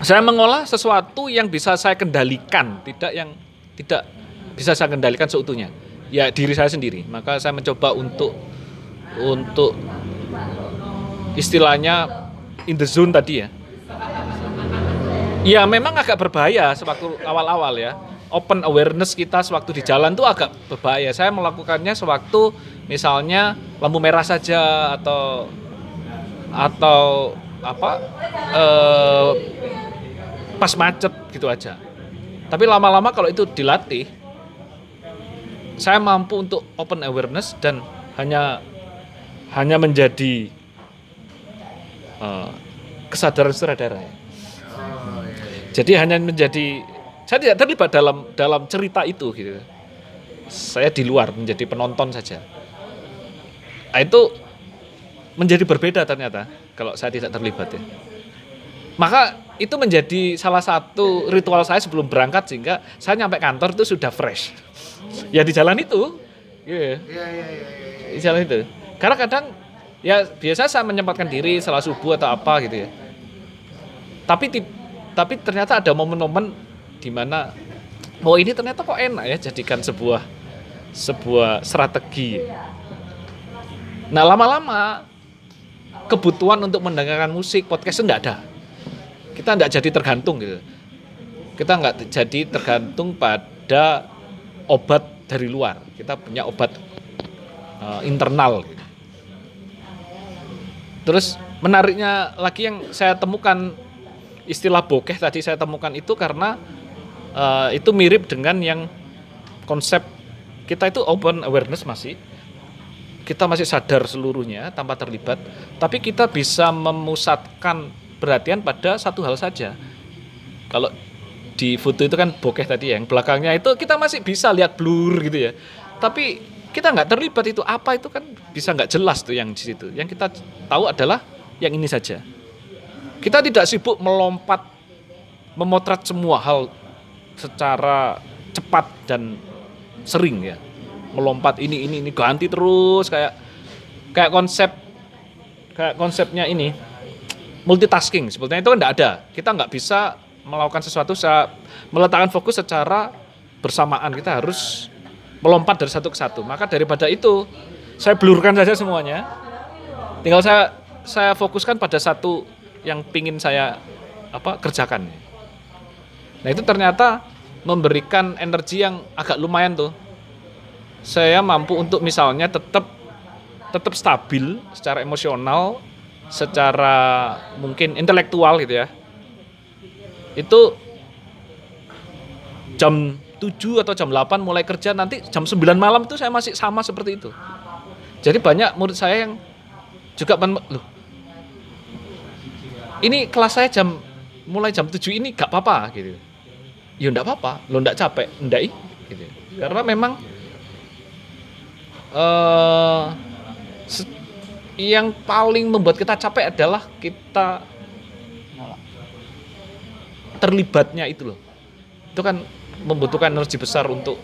saya mengolah sesuatu yang bisa saya kendalikan, tidak yang tidak bisa saya kendalikan seutuhnya. Ya diri saya sendiri. Maka saya mencoba untuk untuk istilahnya in the zone tadi ya. Ya memang agak berbahaya sewaktu awal-awal ya. Open awareness kita sewaktu di jalan tuh agak berbahaya. Saya melakukannya sewaktu misalnya lampu merah saja atau atau apa eh, pas macet gitu aja. Tapi lama-lama kalau itu dilatih, saya mampu untuk open awareness dan hanya hanya menjadi eh, kesadaran sutradara. ya. Jadi hanya menjadi saya tidak terlibat dalam dalam cerita itu gitu. Saya di luar menjadi penonton saja. Nah, itu menjadi berbeda ternyata kalau saya tidak terlibat ya. Maka itu menjadi salah satu ritual saya sebelum berangkat sehingga saya nyampe kantor itu sudah fresh. Ya di jalan itu. Iya. Di jalan itu. Karena kadang ya biasa saya menyempatkan diri setelah subuh atau apa gitu ya. Tapi tapi ternyata ada momen-momen di mana oh ini ternyata kok enak ya jadikan sebuah sebuah strategi. Nah lama-lama kebutuhan untuk mendengarkan musik podcast itu nggak ada. Kita nggak jadi tergantung gitu. Kita nggak jadi tergantung pada obat dari luar. Kita punya obat eh, internal. Gitu. Terus menariknya lagi yang saya temukan istilah bokeh tadi saya temukan itu karena eh, itu mirip dengan yang konsep kita itu open awareness masih kita masih sadar seluruhnya tanpa terlibat, tapi kita bisa memusatkan perhatian pada satu hal saja. Kalau di foto itu kan bokeh tadi yang belakangnya itu kita masih bisa lihat blur gitu ya. Tapi kita nggak terlibat itu apa itu kan bisa nggak jelas tuh yang di situ. Yang kita tahu adalah yang ini saja. Kita tidak sibuk melompat memotret semua hal secara cepat dan sering ya melompat ini ini ini ganti terus kayak kayak konsep kayak konsepnya ini multitasking sebetulnya. Itu kan tidak ada. Kita nggak bisa melakukan sesuatu meletakkan fokus secara bersamaan. Kita harus melompat dari satu ke satu. Maka daripada itu saya blurkan saja semuanya. Tinggal saya saya fokuskan pada satu yang pingin saya apa kerjakan. Nah itu ternyata memberikan energi yang agak lumayan tuh. Saya mampu untuk misalnya tetap tetap stabil secara emosional, secara mungkin intelektual gitu ya. Itu jam 7 atau jam 8 mulai kerja nanti jam 9 malam itu saya masih sama seperti itu. Jadi banyak murid saya yang juga men loh. Ini kelas saya jam mulai jam 7 ini gak apa-apa gitu. Ya enggak apa-apa, lo enggak capek, enggak gitu. Karena memang se- yang paling membuat kita capek adalah kita terlibatnya itu loh. Itu kan membutuhkan energi besar untuk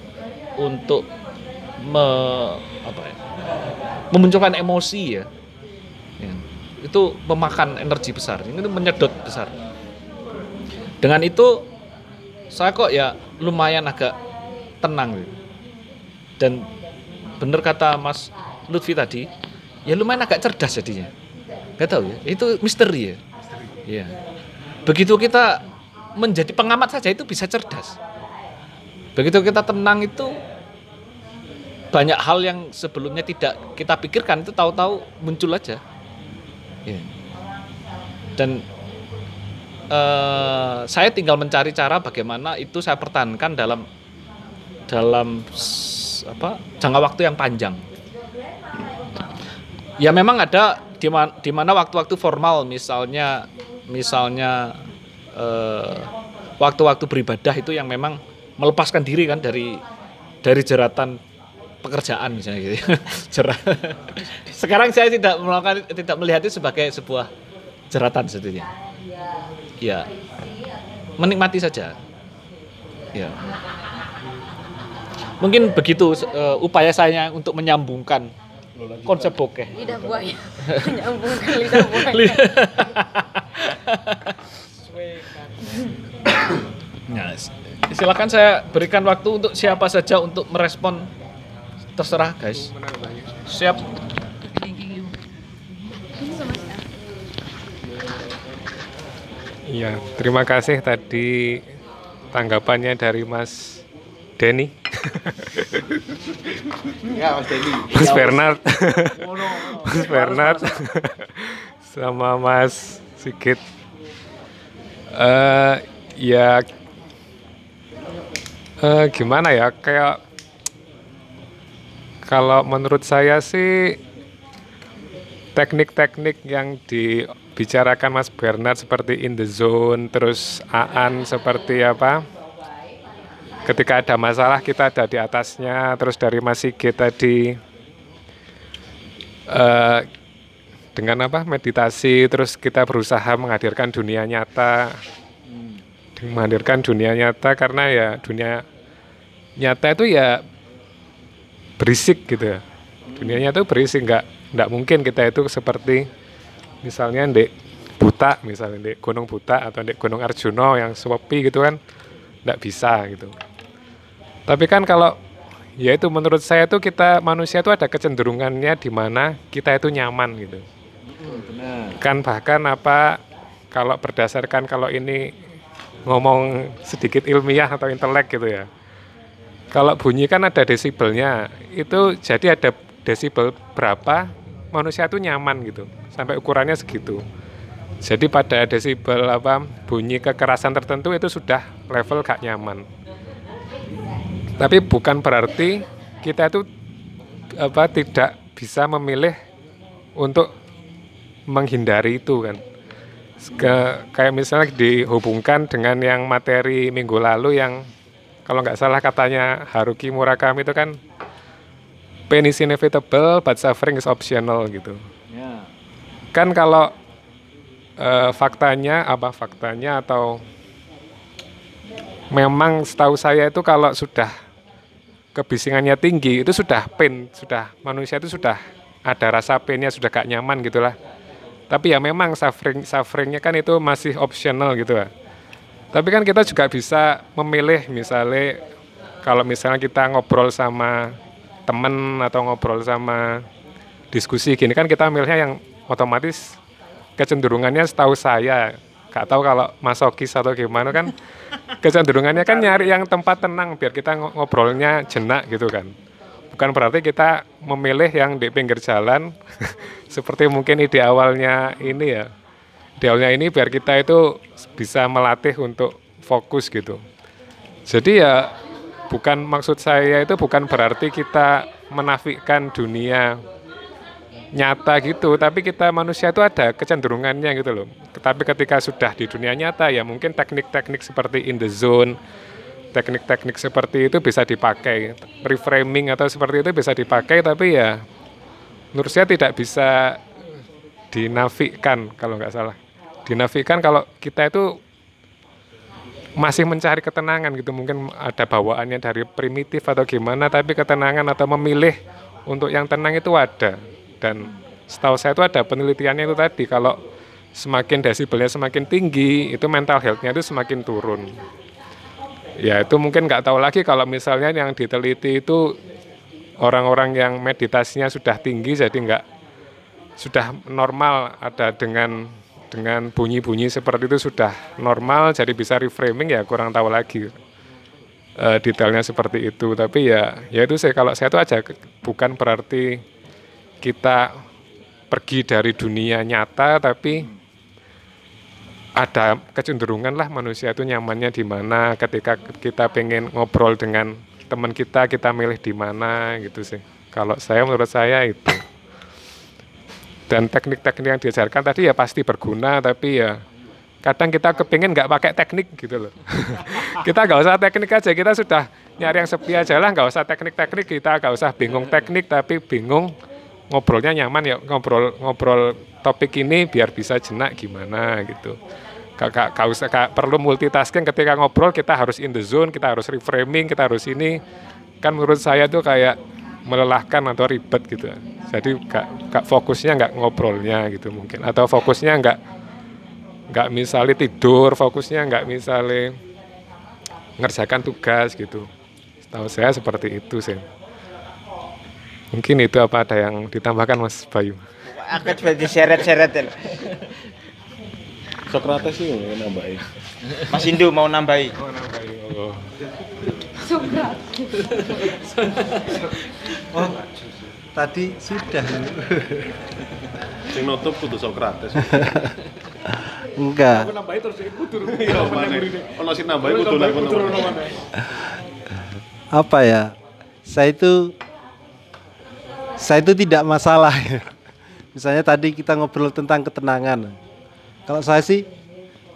untuk me, apa ya, memunculkan emosi ya. Ya. Itu memakan energi besar, ini menyedot besar. Dengan itu saya kok ya lumayan agak tenang. Dan bener kata Mas Lutfi tadi, ya lumayan agak cerdas jadinya. Gak tahu ya, itu misteri ya. Iya. Begitu kita menjadi pengamat saja itu bisa cerdas. Begitu kita tenang itu banyak hal yang sebelumnya tidak kita pikirkan itu tahu-tahu muncul aja. Iya. Dan eh, saya tinggal mencari cara bagaimana itu saya pertahankan dalam dalam apa jangka waktu yang panjang. Ya memang ada di ma- di mana waktu-waktu formal misalnya misalnya eh, waktu-waktu beribadah itu yang memang melepaskan diri kan dari dari jeratan pekerjaan misalnya gitu. <laughs> Jerah. Sekarang saya tidak melakukan tidak melihat sebagai sebuah jeratan sebetulnya. Ya. Menikmati saja. Ya. Mungkin begitu eh, upaya saya untuk menyambungkan konsep bokeh. Lidah buaya. <laughs> Menyambungkan lidah buaya. Nah, silakan saya berikan waktu untuk siapa saja untuk merespon. Terserah guys. Siap. Iya, terima kasih tadi tanggapannya dari Mas Denny. Ya, Mas Denny. Mas Bernard. Mas Bernard. Sama Mas Sigit. Eh ya eh, gimana ya kayak kalau menurut saya sih teknik-teknik yang dibicarakan Mas Bernard seperti in the zone, terus Aan seperti apa? Ketika ada masalah kita ada di atasnya, terus dari Mas Sigit tadi eh, dengan apa? Meditasi, terus kita berusaha menghadirkan dunia nyata, menghadirkan dunia nyata karena ya dunia nyata itu ya berisik gitu ya. Dunianya tuh berisik nggak nggak mungkin kita itu seperti misalnya di buta misalnya di Gunung Buta atau di Gunung Arjuno yang sepi gitu kan nggak bisa gitu. Tapi kan kalau ya itu menurut saya tuh kita manusia itu ada kecenderungannya di mana kita itu nyaman gitu. Kan bahkan apa kalau berdasarkan kalau ini ngomong sedikit ilmiah atau intelek gitu ya. Kalau bunyi kan ada desibelnya. Itu jadi ada desibel berapa manusia itu nyaman gitu. Sampai ukurannya segitu. Jadi pada desibel apa bunyi kekerasan tertentu itu sudah level gak nyaman. Tapi bukan berarti kita itu apa tidak bisa memilih untuk menghindari itu kan. Ke- kayak misalnya dihubungkan dengan yang materi minggu lalu yang kalau nggak salah katanya Haruki Murakami itu kan pain is inevitable but suffering is optional gitu. Ya. Kan kalau eh, faktanya apa faktanya atau memang setahu saya itu kalau sudah kebisingannya tinggi itu sudah pain, sudah manusia itu sudah ada rasa painnya sudah gak nyaman gitulah. Tapi ya memang suffering sufferingnya kan itu masih optional gitu lah. Tapi kan kita juga bisa memilih misalnya kalau misalnya kita ngobrol sama temen atau ngobrol sama diskusi gini kan kita milihnya yang otomatis kecenderungannya setahu saya gak tahu kalau masokis atau gimana kan kecenderungannya kan nyari yang tempat tenang biar kita ngo- ngobrolnya jenak gitu kan. Bukan berarti kita memilih yang di pinggir jalan <laughs> seperti mungkin ide awalnya ini ya. Ide awalnya ini biar kita itu bisa melatih untuk fokus gitu. Jadi ya bukan maksud saya itu bukan berarti kita menafikan dunia nyata gitu, tapi kita manusia itu ada kecenderungannya gitu loh. Tapi ketika sudah di dunia nyata ya mungkin teknik-teknik seperti in the zone, teknik-teknik seperti itu bisa dipakai, reframing atau seperti itu bisa dipakai, tapi ya menurut saya tidak bisa dinafikan kalau nggak salah. Dinafikan kalau kita itu masih mencari ketenangan gitu mungkin ada bawaannya dari primitif atau gimana tapi ketenangan atau memilih untuk yang tenang itu ada dan setahu saya itu ada penelitiannya itu tadi kalau semakin desibelnya semakin tinggi itu mental health-nya itu semakin turun. Ya itu mungkin nggak tahu lagi kalau misalnya yang diteliti itu orang-orang yang meditasinya sudah tinggi jadi nggak sudah normal ada dengan dengan bunyi-bunyi seperti itu sudah normal jadi bisa reframing ya kurang tahu lagi eh, detailnya seperti itu. Tapi ya ya itu saya kalau saya itu aja bukan berarti kita pergi dari dunia nyata tapi ada kecenderungan lah manusia itu nyamannya di mana. Ketika kita pengen ngobrol dengan teman kita kita milih di mana gitu sih. Kalau saya menurut saya itu. Dan teknik-teknik yang diajarkan tadi ya pasti berguna tapi ya kadang kita kepingin nggak pakai teknik gitu loh. <laughs> Kita nggak usah teknik aja kita sudah nyari yang sepi aja lah. Nggak usah teknik-teknik kita nggak usah bingung teknik tapi bingung ngobrolnya nyaman ya ngobrol ngobrol topik ini biar bisa jenak gimana gitu. Gak usah gak perlu multitasking. Ketika ngobrol kita harus in the zone kita harus reframing kita harus ini. Kan menurut saya tuh kayak melelahkan atau ribet gitu. Jadi gak, gak fokusnya nggak ngobrolnya gitu mungkin. Atau fokusnya nggak nggak misalnya tidur fokusnya nggak misalnya ngerjakan tugas gitu. Tahu saya seperti itu sih mungkin itu apa ada yang ditambahkan Mas Bayu Aku coba diseret-seret ya. Sokrates sih mau nambahin. Mas Indu mau nambahi. Oh. Oh, tadi sudah. Sing nutup kudu Sokrates. Enggak. nambahin terus ikut Iya, mana? Ono sing nambahin kudu. Apa ya? Saya itu saya itu tidak masalah ya. <laughs> Misalnya tadi kita ngobrol tentang ketenangan. Kalau saya sih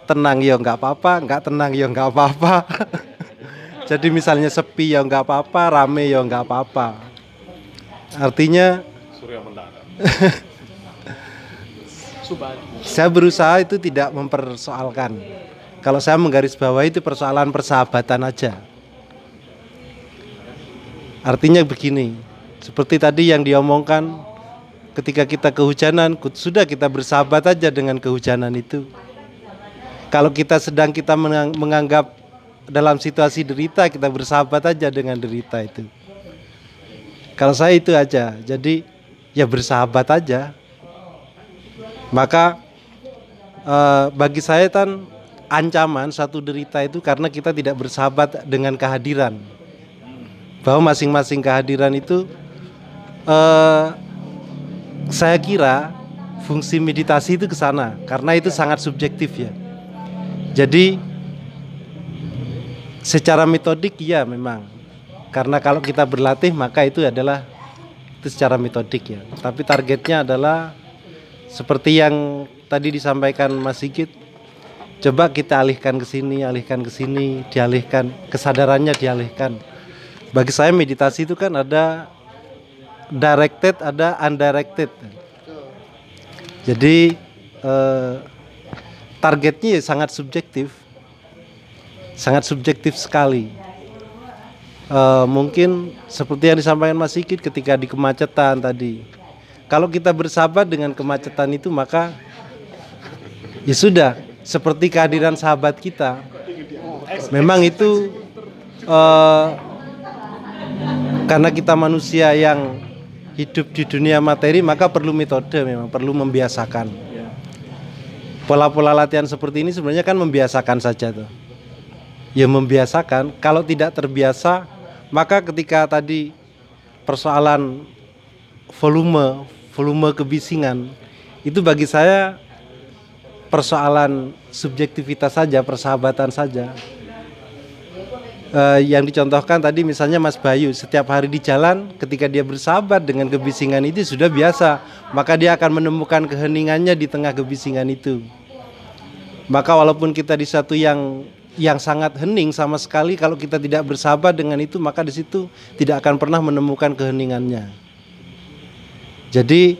tenang ya nggak apa-apa, nggak tenang ya nggak apa-apa. <laughs> Jadi misalnya sepi ya nggak apa-apa, rame ya nggak apa-apa. Artinya Surya <laughs> saya berusaha itu tidak mempersoalkan. Kalau saya menggarisbawahi itu persoalan persahabatan aja. Artinya begini, seperti tadi yang diomongkan, ketika kita kehujanan, sudah kita bersahabat aja dengan kehujanan itu. Kalau kita sedang kita mengang- menganggap dalam situasi derita, kita bersahabat aja dengan derita itu. Kalau saya itu aja, jadi ya bersahabat aja. Maka eh, bagi saya kan ancaman satu derita itu karena kita tidak bersahabat dengan kehadiran. Bahwa masing-masing kehadiran itu eh, saya kira fungsi meditasi itu ke sana karena itu sangat subjektif ya. Jadi secara metodik ya memang karena kalau kita berlatih maka itu adalah itu secara metodik ya. Tapi targetnya adalah seperti yang tadi disampaikan Mas Sigit, coba kita alihkan ke sini, alihkan ke sini, dialihkan kesadarannya dialihkan. Bagi saya meditasi itu kan ada directed, ada undirected. Jadi eh, targetnya ya sangat subjektif, sangat subjektif sekali. Eh, mungkin seperti yang disampaikan Mas Sigit ketika di kemacetan tadi. Kalau kita bersahabat dengan kemacetan itu maka ya sudah seperti kehadiran sahabat kita. Memang itu eh, karena kita manusia yang hidup di dunia materi maka perlu metode memang perlu membiasakan. Pola-pola latihan seperti ini sebenarnya kan membiasakan saja tuh. Ya membiasakan. Kalau tidak terbiasa maka ketika tadi persoalan volume volume kebisingan itu bagi saya persoalan subjektivitas saja persahabatan saja Eh, yang dicontohkan tadi misalnya Mas Bayu setiap hari di jalan ketika dia bersahabat dengan kebisingan itu sudah biasa maka dia akan menemukan keheningannya di tengah kebisingan itu maka walaupun kita di satu yang yang sangat hening sama sekali kalau kita tidak bersahabat dengan itu maka di situ tidak akan pernah menemukan keheningannya jadi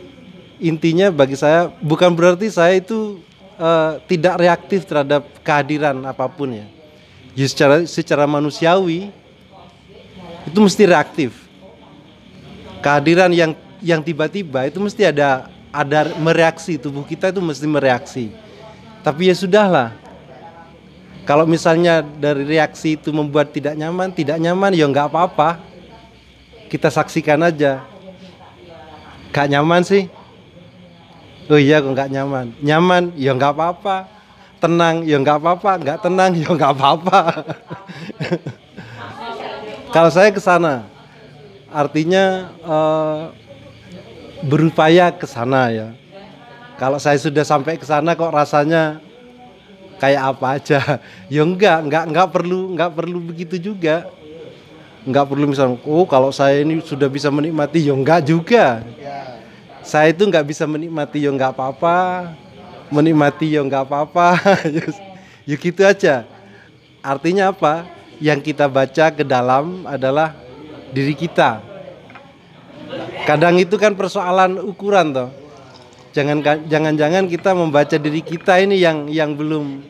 intinya bagi saya bukan berarti saya itu eh, tidak reaktif terhadap kehadiran apa pun ya. Ya secara secara manusiawi itu mesti reaktif. Kehadiran yang yang tiba-tiba itu mesti ada ada mereaksi tubuh kita itu mesti mereaksi. Tapi ya sudahlah. Kalau misalnya dari reaksi itu membuat tidak nyaman, tidak nyaman ya nggak apa-apa. Kita saksikan aja. Gak nyaman sih, Oh iya kok nggak nyaman. Nyaman ya nggak apa-apa. Tenang ya nggak apa-apa. Nggak tenang ya nggak apa-apa. <laughs> Kalau saya ke sana, artinya eh, berupaya ke sana ya. Kalau saya sudah sampai ke sana kok rasanya kayak apa aja? <laughs> Ya enggak, enggak enggak perlu enggak perlu begitu juga. nggak perlu misalnya oh kalau saya ini sudah bisa menikmati ya enggak juga saya itu nggak bisa menikmati ya nggak apa-apa menikmati ya nggak apa-apa. <laughs> Ya gitu aja. Artinya apa? Yang kita baca ke dalam adalah diri kita. Kadang itu kan persoalan ukuran toh. Jangan jangan-jangan kita membaca diri kita ini yang yang belum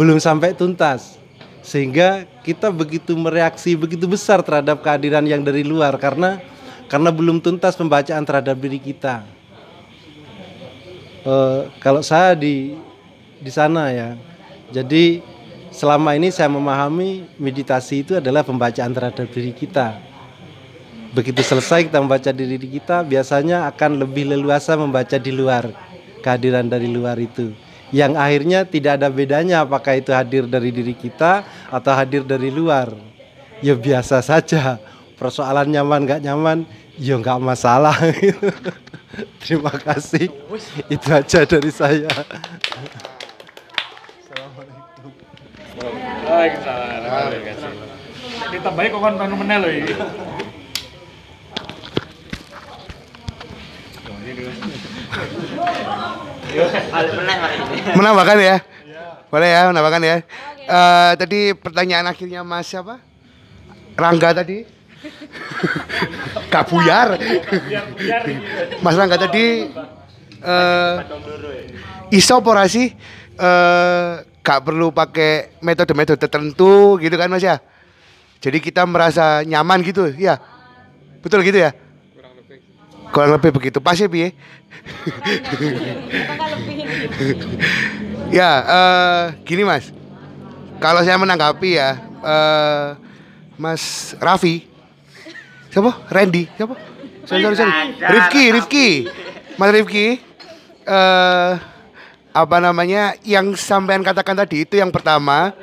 belum sampai tuntas. Sehingga kita begitu mereaksi begitu besar terhadap kehadiran yang dari luar karena karena belum tuntas pembacaan terhadap diri kita. Eh, kalau saya di di sana ya, jadi selama ini saya memahami meditasi itu adalah pembacaan terhadap diri kita. Begitu selesai kita membaca diri kita, biasanya akan lebih leluasa membaca di luar kehadiran dari luar itu yang akhirnya tidak ada bedanya apakah itu hadir dari diri kita atau hadir dari luar. Ya biasa saja. Persoalan nyaman gak nyaman, ya nggak masalah. <laughs> Terima kasih. Itu aja dari saya. Waalaikumsalam. Ditambahi kok kan tanu meneh lho iki. Menambahkan ya? Boleh ya, menambahkan ya. Eh, tadi pertanyaan akhirnya Mas siapa? Rangga tadi. <laughs> Kak Buyar. Mas Rangga tadi eh iso apa ora sih eh gak perlu pakai metode-metode tertentu gitu kan Mas ya? Jadi kita merasa nyaman gitu, ya. Betul gitu ya? Kurang lebih begitu. Pas ya, Bi? <laughs> ya, eh, gini Mas. Kalau saya menanggapi ya, eh, Mas Raffi, siapa? Randy, siapa? Sorry, sorry, sorry. Rifki, Rifki, Mas Rifki, eh, apa namanya? Yang sampean katakan tadi itu yang pertama,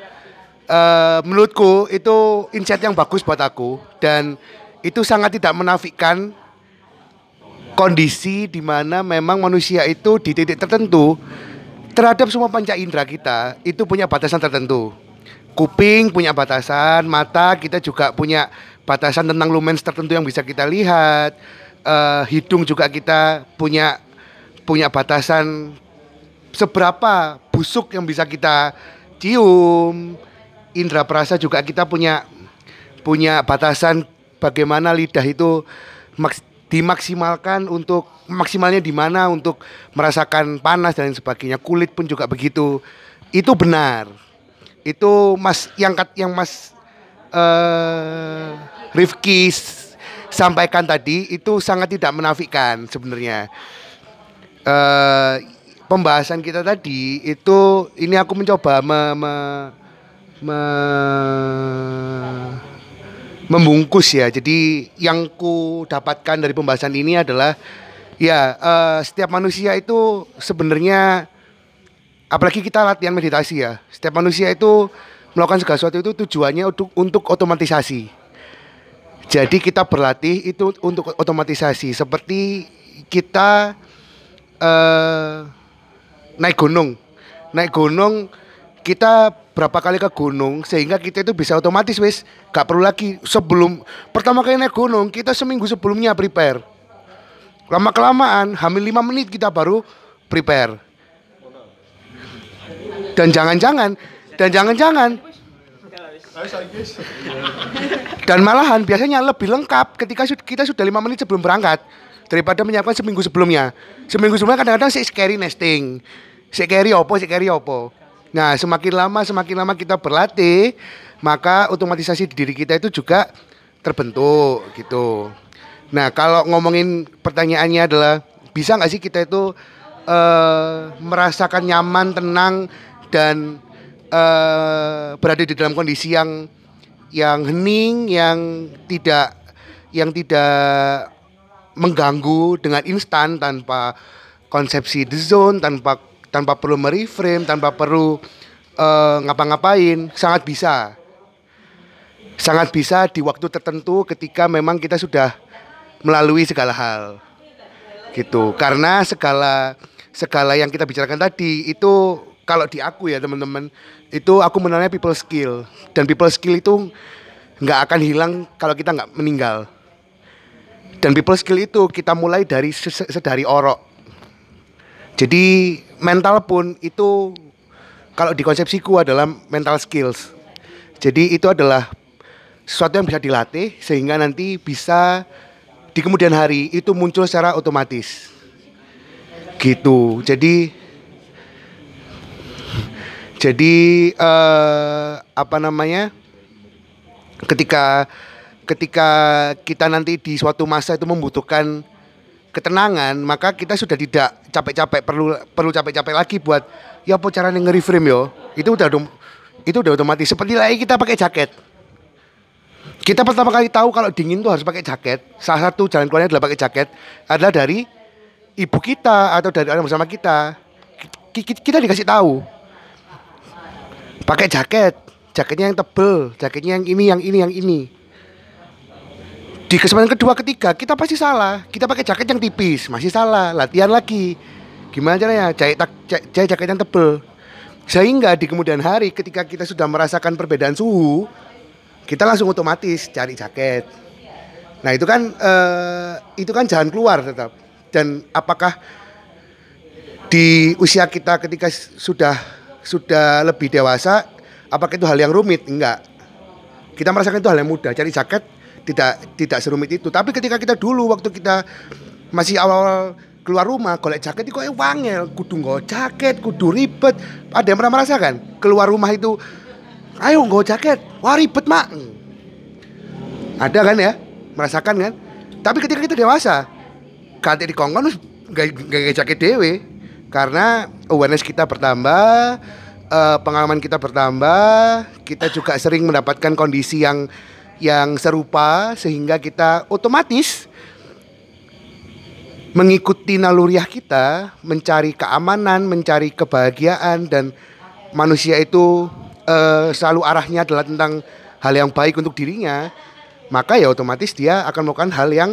eh, menurutku itu insight yang bagus buat aku dan itu sangat tidak menafikan kondisi di mana memang manusia itu di titik tertentu terhadap semua panca indera kita itu punya batasan tertentu. Kuping punya batasan, mata kita juga punya batasan tentang lumens tertentu yang bisa kita lihat. Eh, hidung juga kita punya punya batasan seberapa busuk yang bisa kita cium. Indra perasa juga kita punya punya batasan bagaimana lidah itu maks- dimaksimalkan untuk maksimalnya di mana untuk merasakan panas dan sebagainya. Kulit pun juga begitu. Itu benar. Itu Mas yang yang Mas eh Rifki sampaikan tadi itu sangat tidak menafikan sebenarnya. eh pembahasan kita tadi itu ini aku mencoba me- me- me- membungkus ya. Jadi yang ku dapatkan dari pembahasan ini adalah ya eh, setiap manusia itu sebenarnya apalagi kita latihan meditasi ya. Setiap manusia itu melakukan segala sesuatu itu tujuannya untuk untuk otomatisasi. Jadi kita berlatih itu untuk otomatisasi. Seperti kita eh naik gunung. Naik gunung kita berapa kali ke gunung sehingga kita itu bisa otomatis wis. Gak perlu lagi sebelum pertama kali naik gunung kita seminggu sebelumnya prepare. Lama kelamaan hamil lima menit kita baru prepare. Dan jangan-jangan dan jangan-jangan dan malahan biasanya lebih lengkap ketika kita sudah lima menit sebelum berangkat daripada menyiapkan seminggu sebelumnya. Seminggu sebelumnya kadang-kadang si scary nesting. Si scary opo si scary opo nah semakin lama semakin lama kita berlatih maka otomatisasi di diri kita itu juga terbentuk gitu. Nah kalau ngomongin pertanyaannya adalah bisa nggak sih kita itu eh, merasakan nyaman tenang dan eh, berada di dalam kondisi yang yang hening, yang tidak yang tidak mengganggu dengan instan tanpa konsepsi the zone, tanpa tanpa perlu mereframe, tanpa perlu eh, ngapa-ngapain, sangat bisa. Sangat bisa di waktu tertentu ketika memang kita sudah melalui segala hal. Gitu. Karena segala segala yang kita bicarakan tadi itu kalau di aku ya teman-teman, itu aku mengenalnya people skill dan people skill itu nggak akan hilang kalau kita nggak meninggal. Dan people skill itu kita mulai dari sedari orok. Jadi mental pun itu kalau di konsepsiku adalah mental skills. Jadi itu adalah sesuatu yang bisa dilatih sehingga nanti bisa di kemudian hari itu muncul secara otomatis. Gitu. Jadi jadi eh, apa namanya? Ketika ketika kita nanti di suatu masa itu membutuhkan ketenangan, maka kita sudah tidak capek-capek perlu perlu capek-capek lagi buat ya apa caranya nge-reframe yo. Itu udah itu udah otomatis. Seperti lagi kita pakai jaket. Kita pertama kali tahu kalau dingin tuh harus pakai jaket. Salah satu jalan keluarnya adalah pakai jaket adalah dari ibu kita atau dari orang bersama kita. Ki- ki- Kita dikasih tahu. Pakai jaket, jaketnya yang tebel, jaketnya yang ini, yang ini, yang ini. Di kesempatan kedua, ketiga, kita pasti salah. Kita pakai jaket yang tipis, masih salah. Latihan lagi. Gimana caranya? Jahit, jahit jaket yang tebel. Sehingga di kemudian hari ketika kita sudah merasakan perbedaan suhu, kita langsung otomatis cari jaket. Nah itu kan eh, itu kan jalan keluar tetap. Dan apakah di usia kita ketika sudah sudah lebih dewasa, apakah itu hal yang rumit? Enggak. Kita merasakan itu hal yang mudah. Cari jaket tidak tidak serumit itu. Tapi ketika kita dulu waktu kita masih awal-awal keluar rumah, golek jaket itu kok wangel, kudu nggo jaket, kudu ribet. Ada yang pernah merasakan? Keluar rumah itu ayo nggo jaket. Wah ribet, Mak. Ada kan ya? Merasakan kan? Tapi ketika kita dewasa, kate di kongkon wis gak gak jaket dewe karena awareness kita bertambah, eh, pengalaman kita bertambah, kita juga sering mendapatkan kondisi yang yang serupa sehingga kita otomatis mengikuti naluriah kita, mencari keamanan, mencari kebahagiaan dan manusia itu eh, selalu arahnya adalah tentang hal yang baik untuk dirinya, maka ya otomatis dia akan melakukan hal yang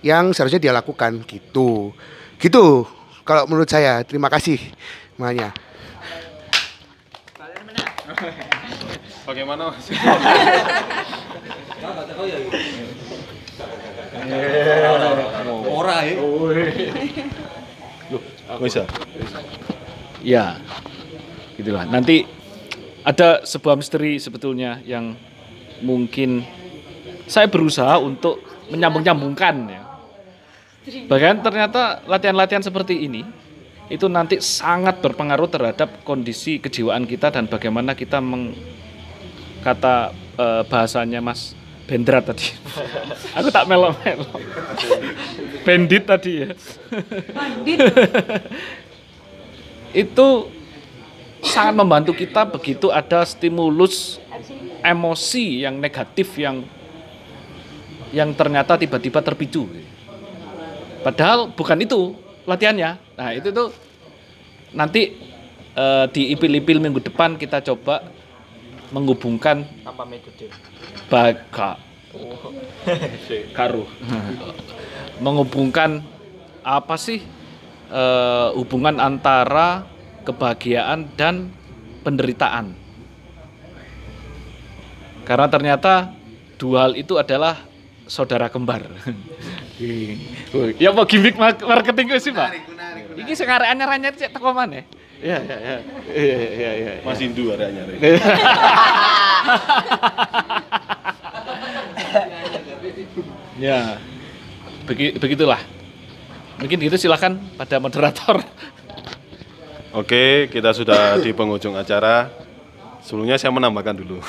yang seharusnya dia lakukan gitu. Gitu kalau menurut saya. Terima kasih semuanya. Bagaimana Mas? <laughs> Ora ya. Bisa. Ya, gitulah. Nanti ada sebuah misteri sebetulnya yang mungkin saya berusaha untuk menyambung-nyambungkan ya. Bahkan ternyata latihan-latihan seperti ini itu nanti sangat berpengaruh terhadap kondisi kejiwaan kita dan bagaimana kita meng kata eh, bahasanya Mas Bendrat tadi. <laughs> Aku tak melo-melo. Bandit tadi ya. <laughs> itu sangat membantu kita begitu ada stimulus emosi yang negatif yang yang ternyata tiba-tiba terpicu. Padahal bukan itu latihannya. Nah, itu tuh nanti eh, di ipil-ipil minggu depan kita coba menghubungkan Apa metode? baga. <laughs> Karu menghubungkan apa sih eh, hubungan antara kebahagiaan dan penderitaan. Karena ternyata dua hal itu adalah saudara kembar <laughs> ya mau gimmick ma- marketing sih pak ini sekarang anyar-anyar cek teko mana ya ya ya iya iya iya Mas Indu arahnya. <laughs> Ya, begi- begitulah. Mungkin gitu silakan pada moderator. Oke, kita sudah di penghujung acara. Sebelumnya saya menambahkan dulu.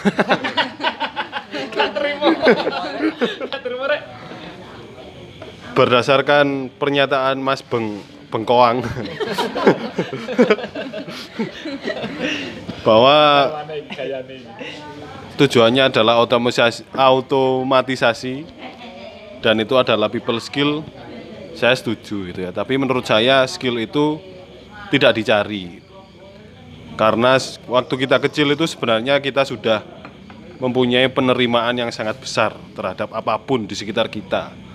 Berdasarkan pernyataan Mas Beng Bengkoang. <laughs> Bahwa tujuannya adalah otomatisasi, automatisasi dan itu adalah people skill. Saya setuju gitu ya tapi menurut saya skill itu tidak dicari. Karena waktu kita kecil itu sebenarnya kita sudah mempunyai penerimaan yang sangat besar terhadap apa pun di sekitar kita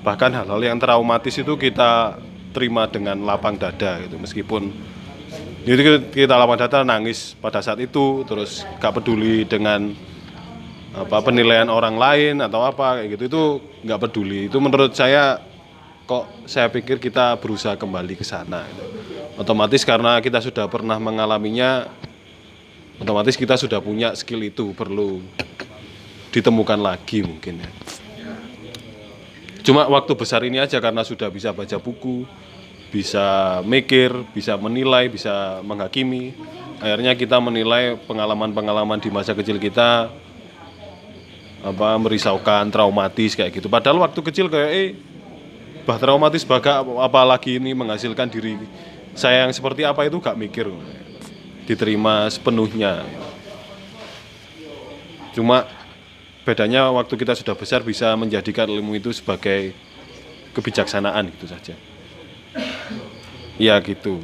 bahkan hal-hal yang traumatis itu kita terima dengan lapang dada gitu. Meskipun itu kita lapang dada nangis pada saat itu terus gak peduli dengan apa penilaian orang lain atau apa kayak gitu. Itu nggak peduli. Itu menurut saya kok saya pikir kita berusaha kembali ke sana gitu. otomatis karena kita sudah pernah mengalaminya otomatis kita sudah punya skill itu perlu ditemukan lagi mungkin ya cuma waktu besar ini aja karena sudah bisa baca buku bisa mikir bisa menilai bisa menghakimi. Akhirnya kita menilai pengalaman-pengalaman di masa kecil kita apa merisaukan traumatis kayak gitu. Padahal waktu kecil kayak eh bah traumatis baga apalagi ini menghasilkan diri saya yang seperti apa itu gak mikir. Diterima sepenuhnya. Cuma bedanya waktu kita sudah besar bisa menjadikan ilmu itu sebagai kebijaksanaan gitu saja. Ya gitu.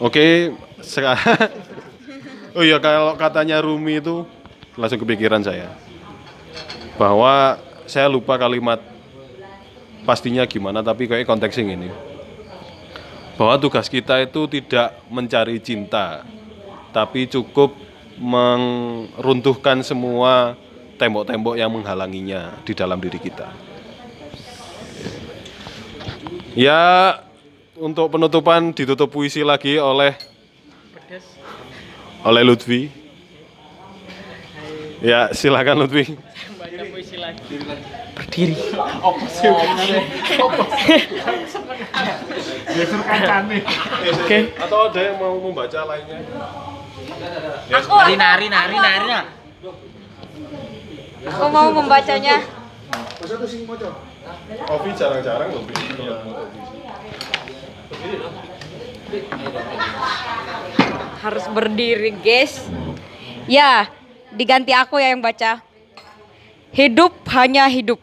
Oke sekarang <laughs> oh iya kalau katanya Rumi itu langsung kepikiran saya. Bahwa saya lupa kalimat pastinya gimana tapi kayak konteksnya ini bahwa tugas kita itu tidak mencari cinta tapi cukup meruntuhkan semua tembok-tembok yang menghalanginya di dalam diri kita ya untuk penutupan ditutup puisi lagi oleh oleh Lutfi Ya, silakan Lutfi. Baca puisi lagi. Berdiri. Apa sih? Oke. Atau ada yang mau membaca lainnya? Aku Nari nari nari nari. Aku mau membacanya. Ovi jarang-jarang loh. Harus berdiri, guys. Ya, diganti aku ya yang baca. Hidup hanya hidup.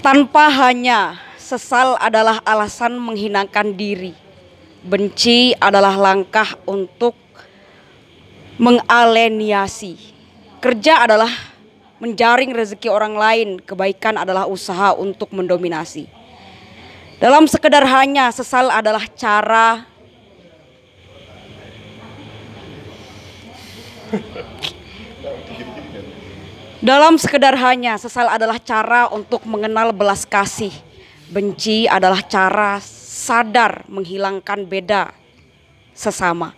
Tanpa hanya sesal adalah alasan menghinakan diri. Benci adalah langkah untuk mengaleniasi. Kerja adalah menjaring rezeki orang lain, kebaikan adalah usaha untuk mendominasi. Dalam sekedar hanya sesal adalah cara Dalam sekedar hanya, sesal adalah cara untuk mengenal belas kasih. Benci adalah cara sadar menghilangkan beda sesama.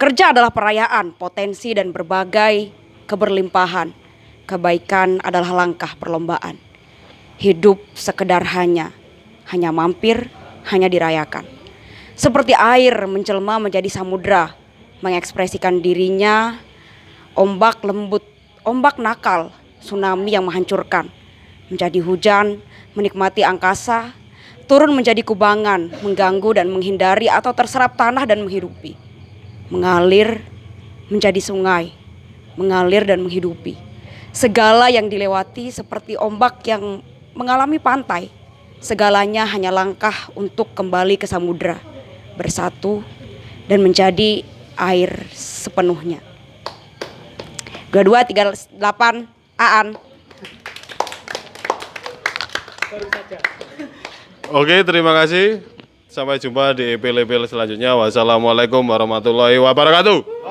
Kerja adalah perayaan, potensi dan berbagai keberlimpahan. Kebaikan adalah langkah perlombaan. Hidup sekedar hanya, hanya mampir, hanya dirayakan. Seperti air menjelma menjadi samudra, mengekspresikan dirinya, ombak lembut, ombak nakal, tsunami yang menghancurkan, menjadi hujan, menikmati angkasa, turun menjadi kubangan, mengganggu dan menghindari atau terserap tanah dan menghidupi, mengalir menjadi sungai, mengalir dan menghidupi. Segala yang dilewati seperti ombak yang mengalami pantai, segalanya hanya langkah untuk kembali ke samudra, bersatu dan menjadi air sepenuhnya. 22 38 Aan. Oke, terima kasih. Sampai jumpa di epil-epil selanjutnya. Wassalamualaikum warahmatullahi wabarakatuh.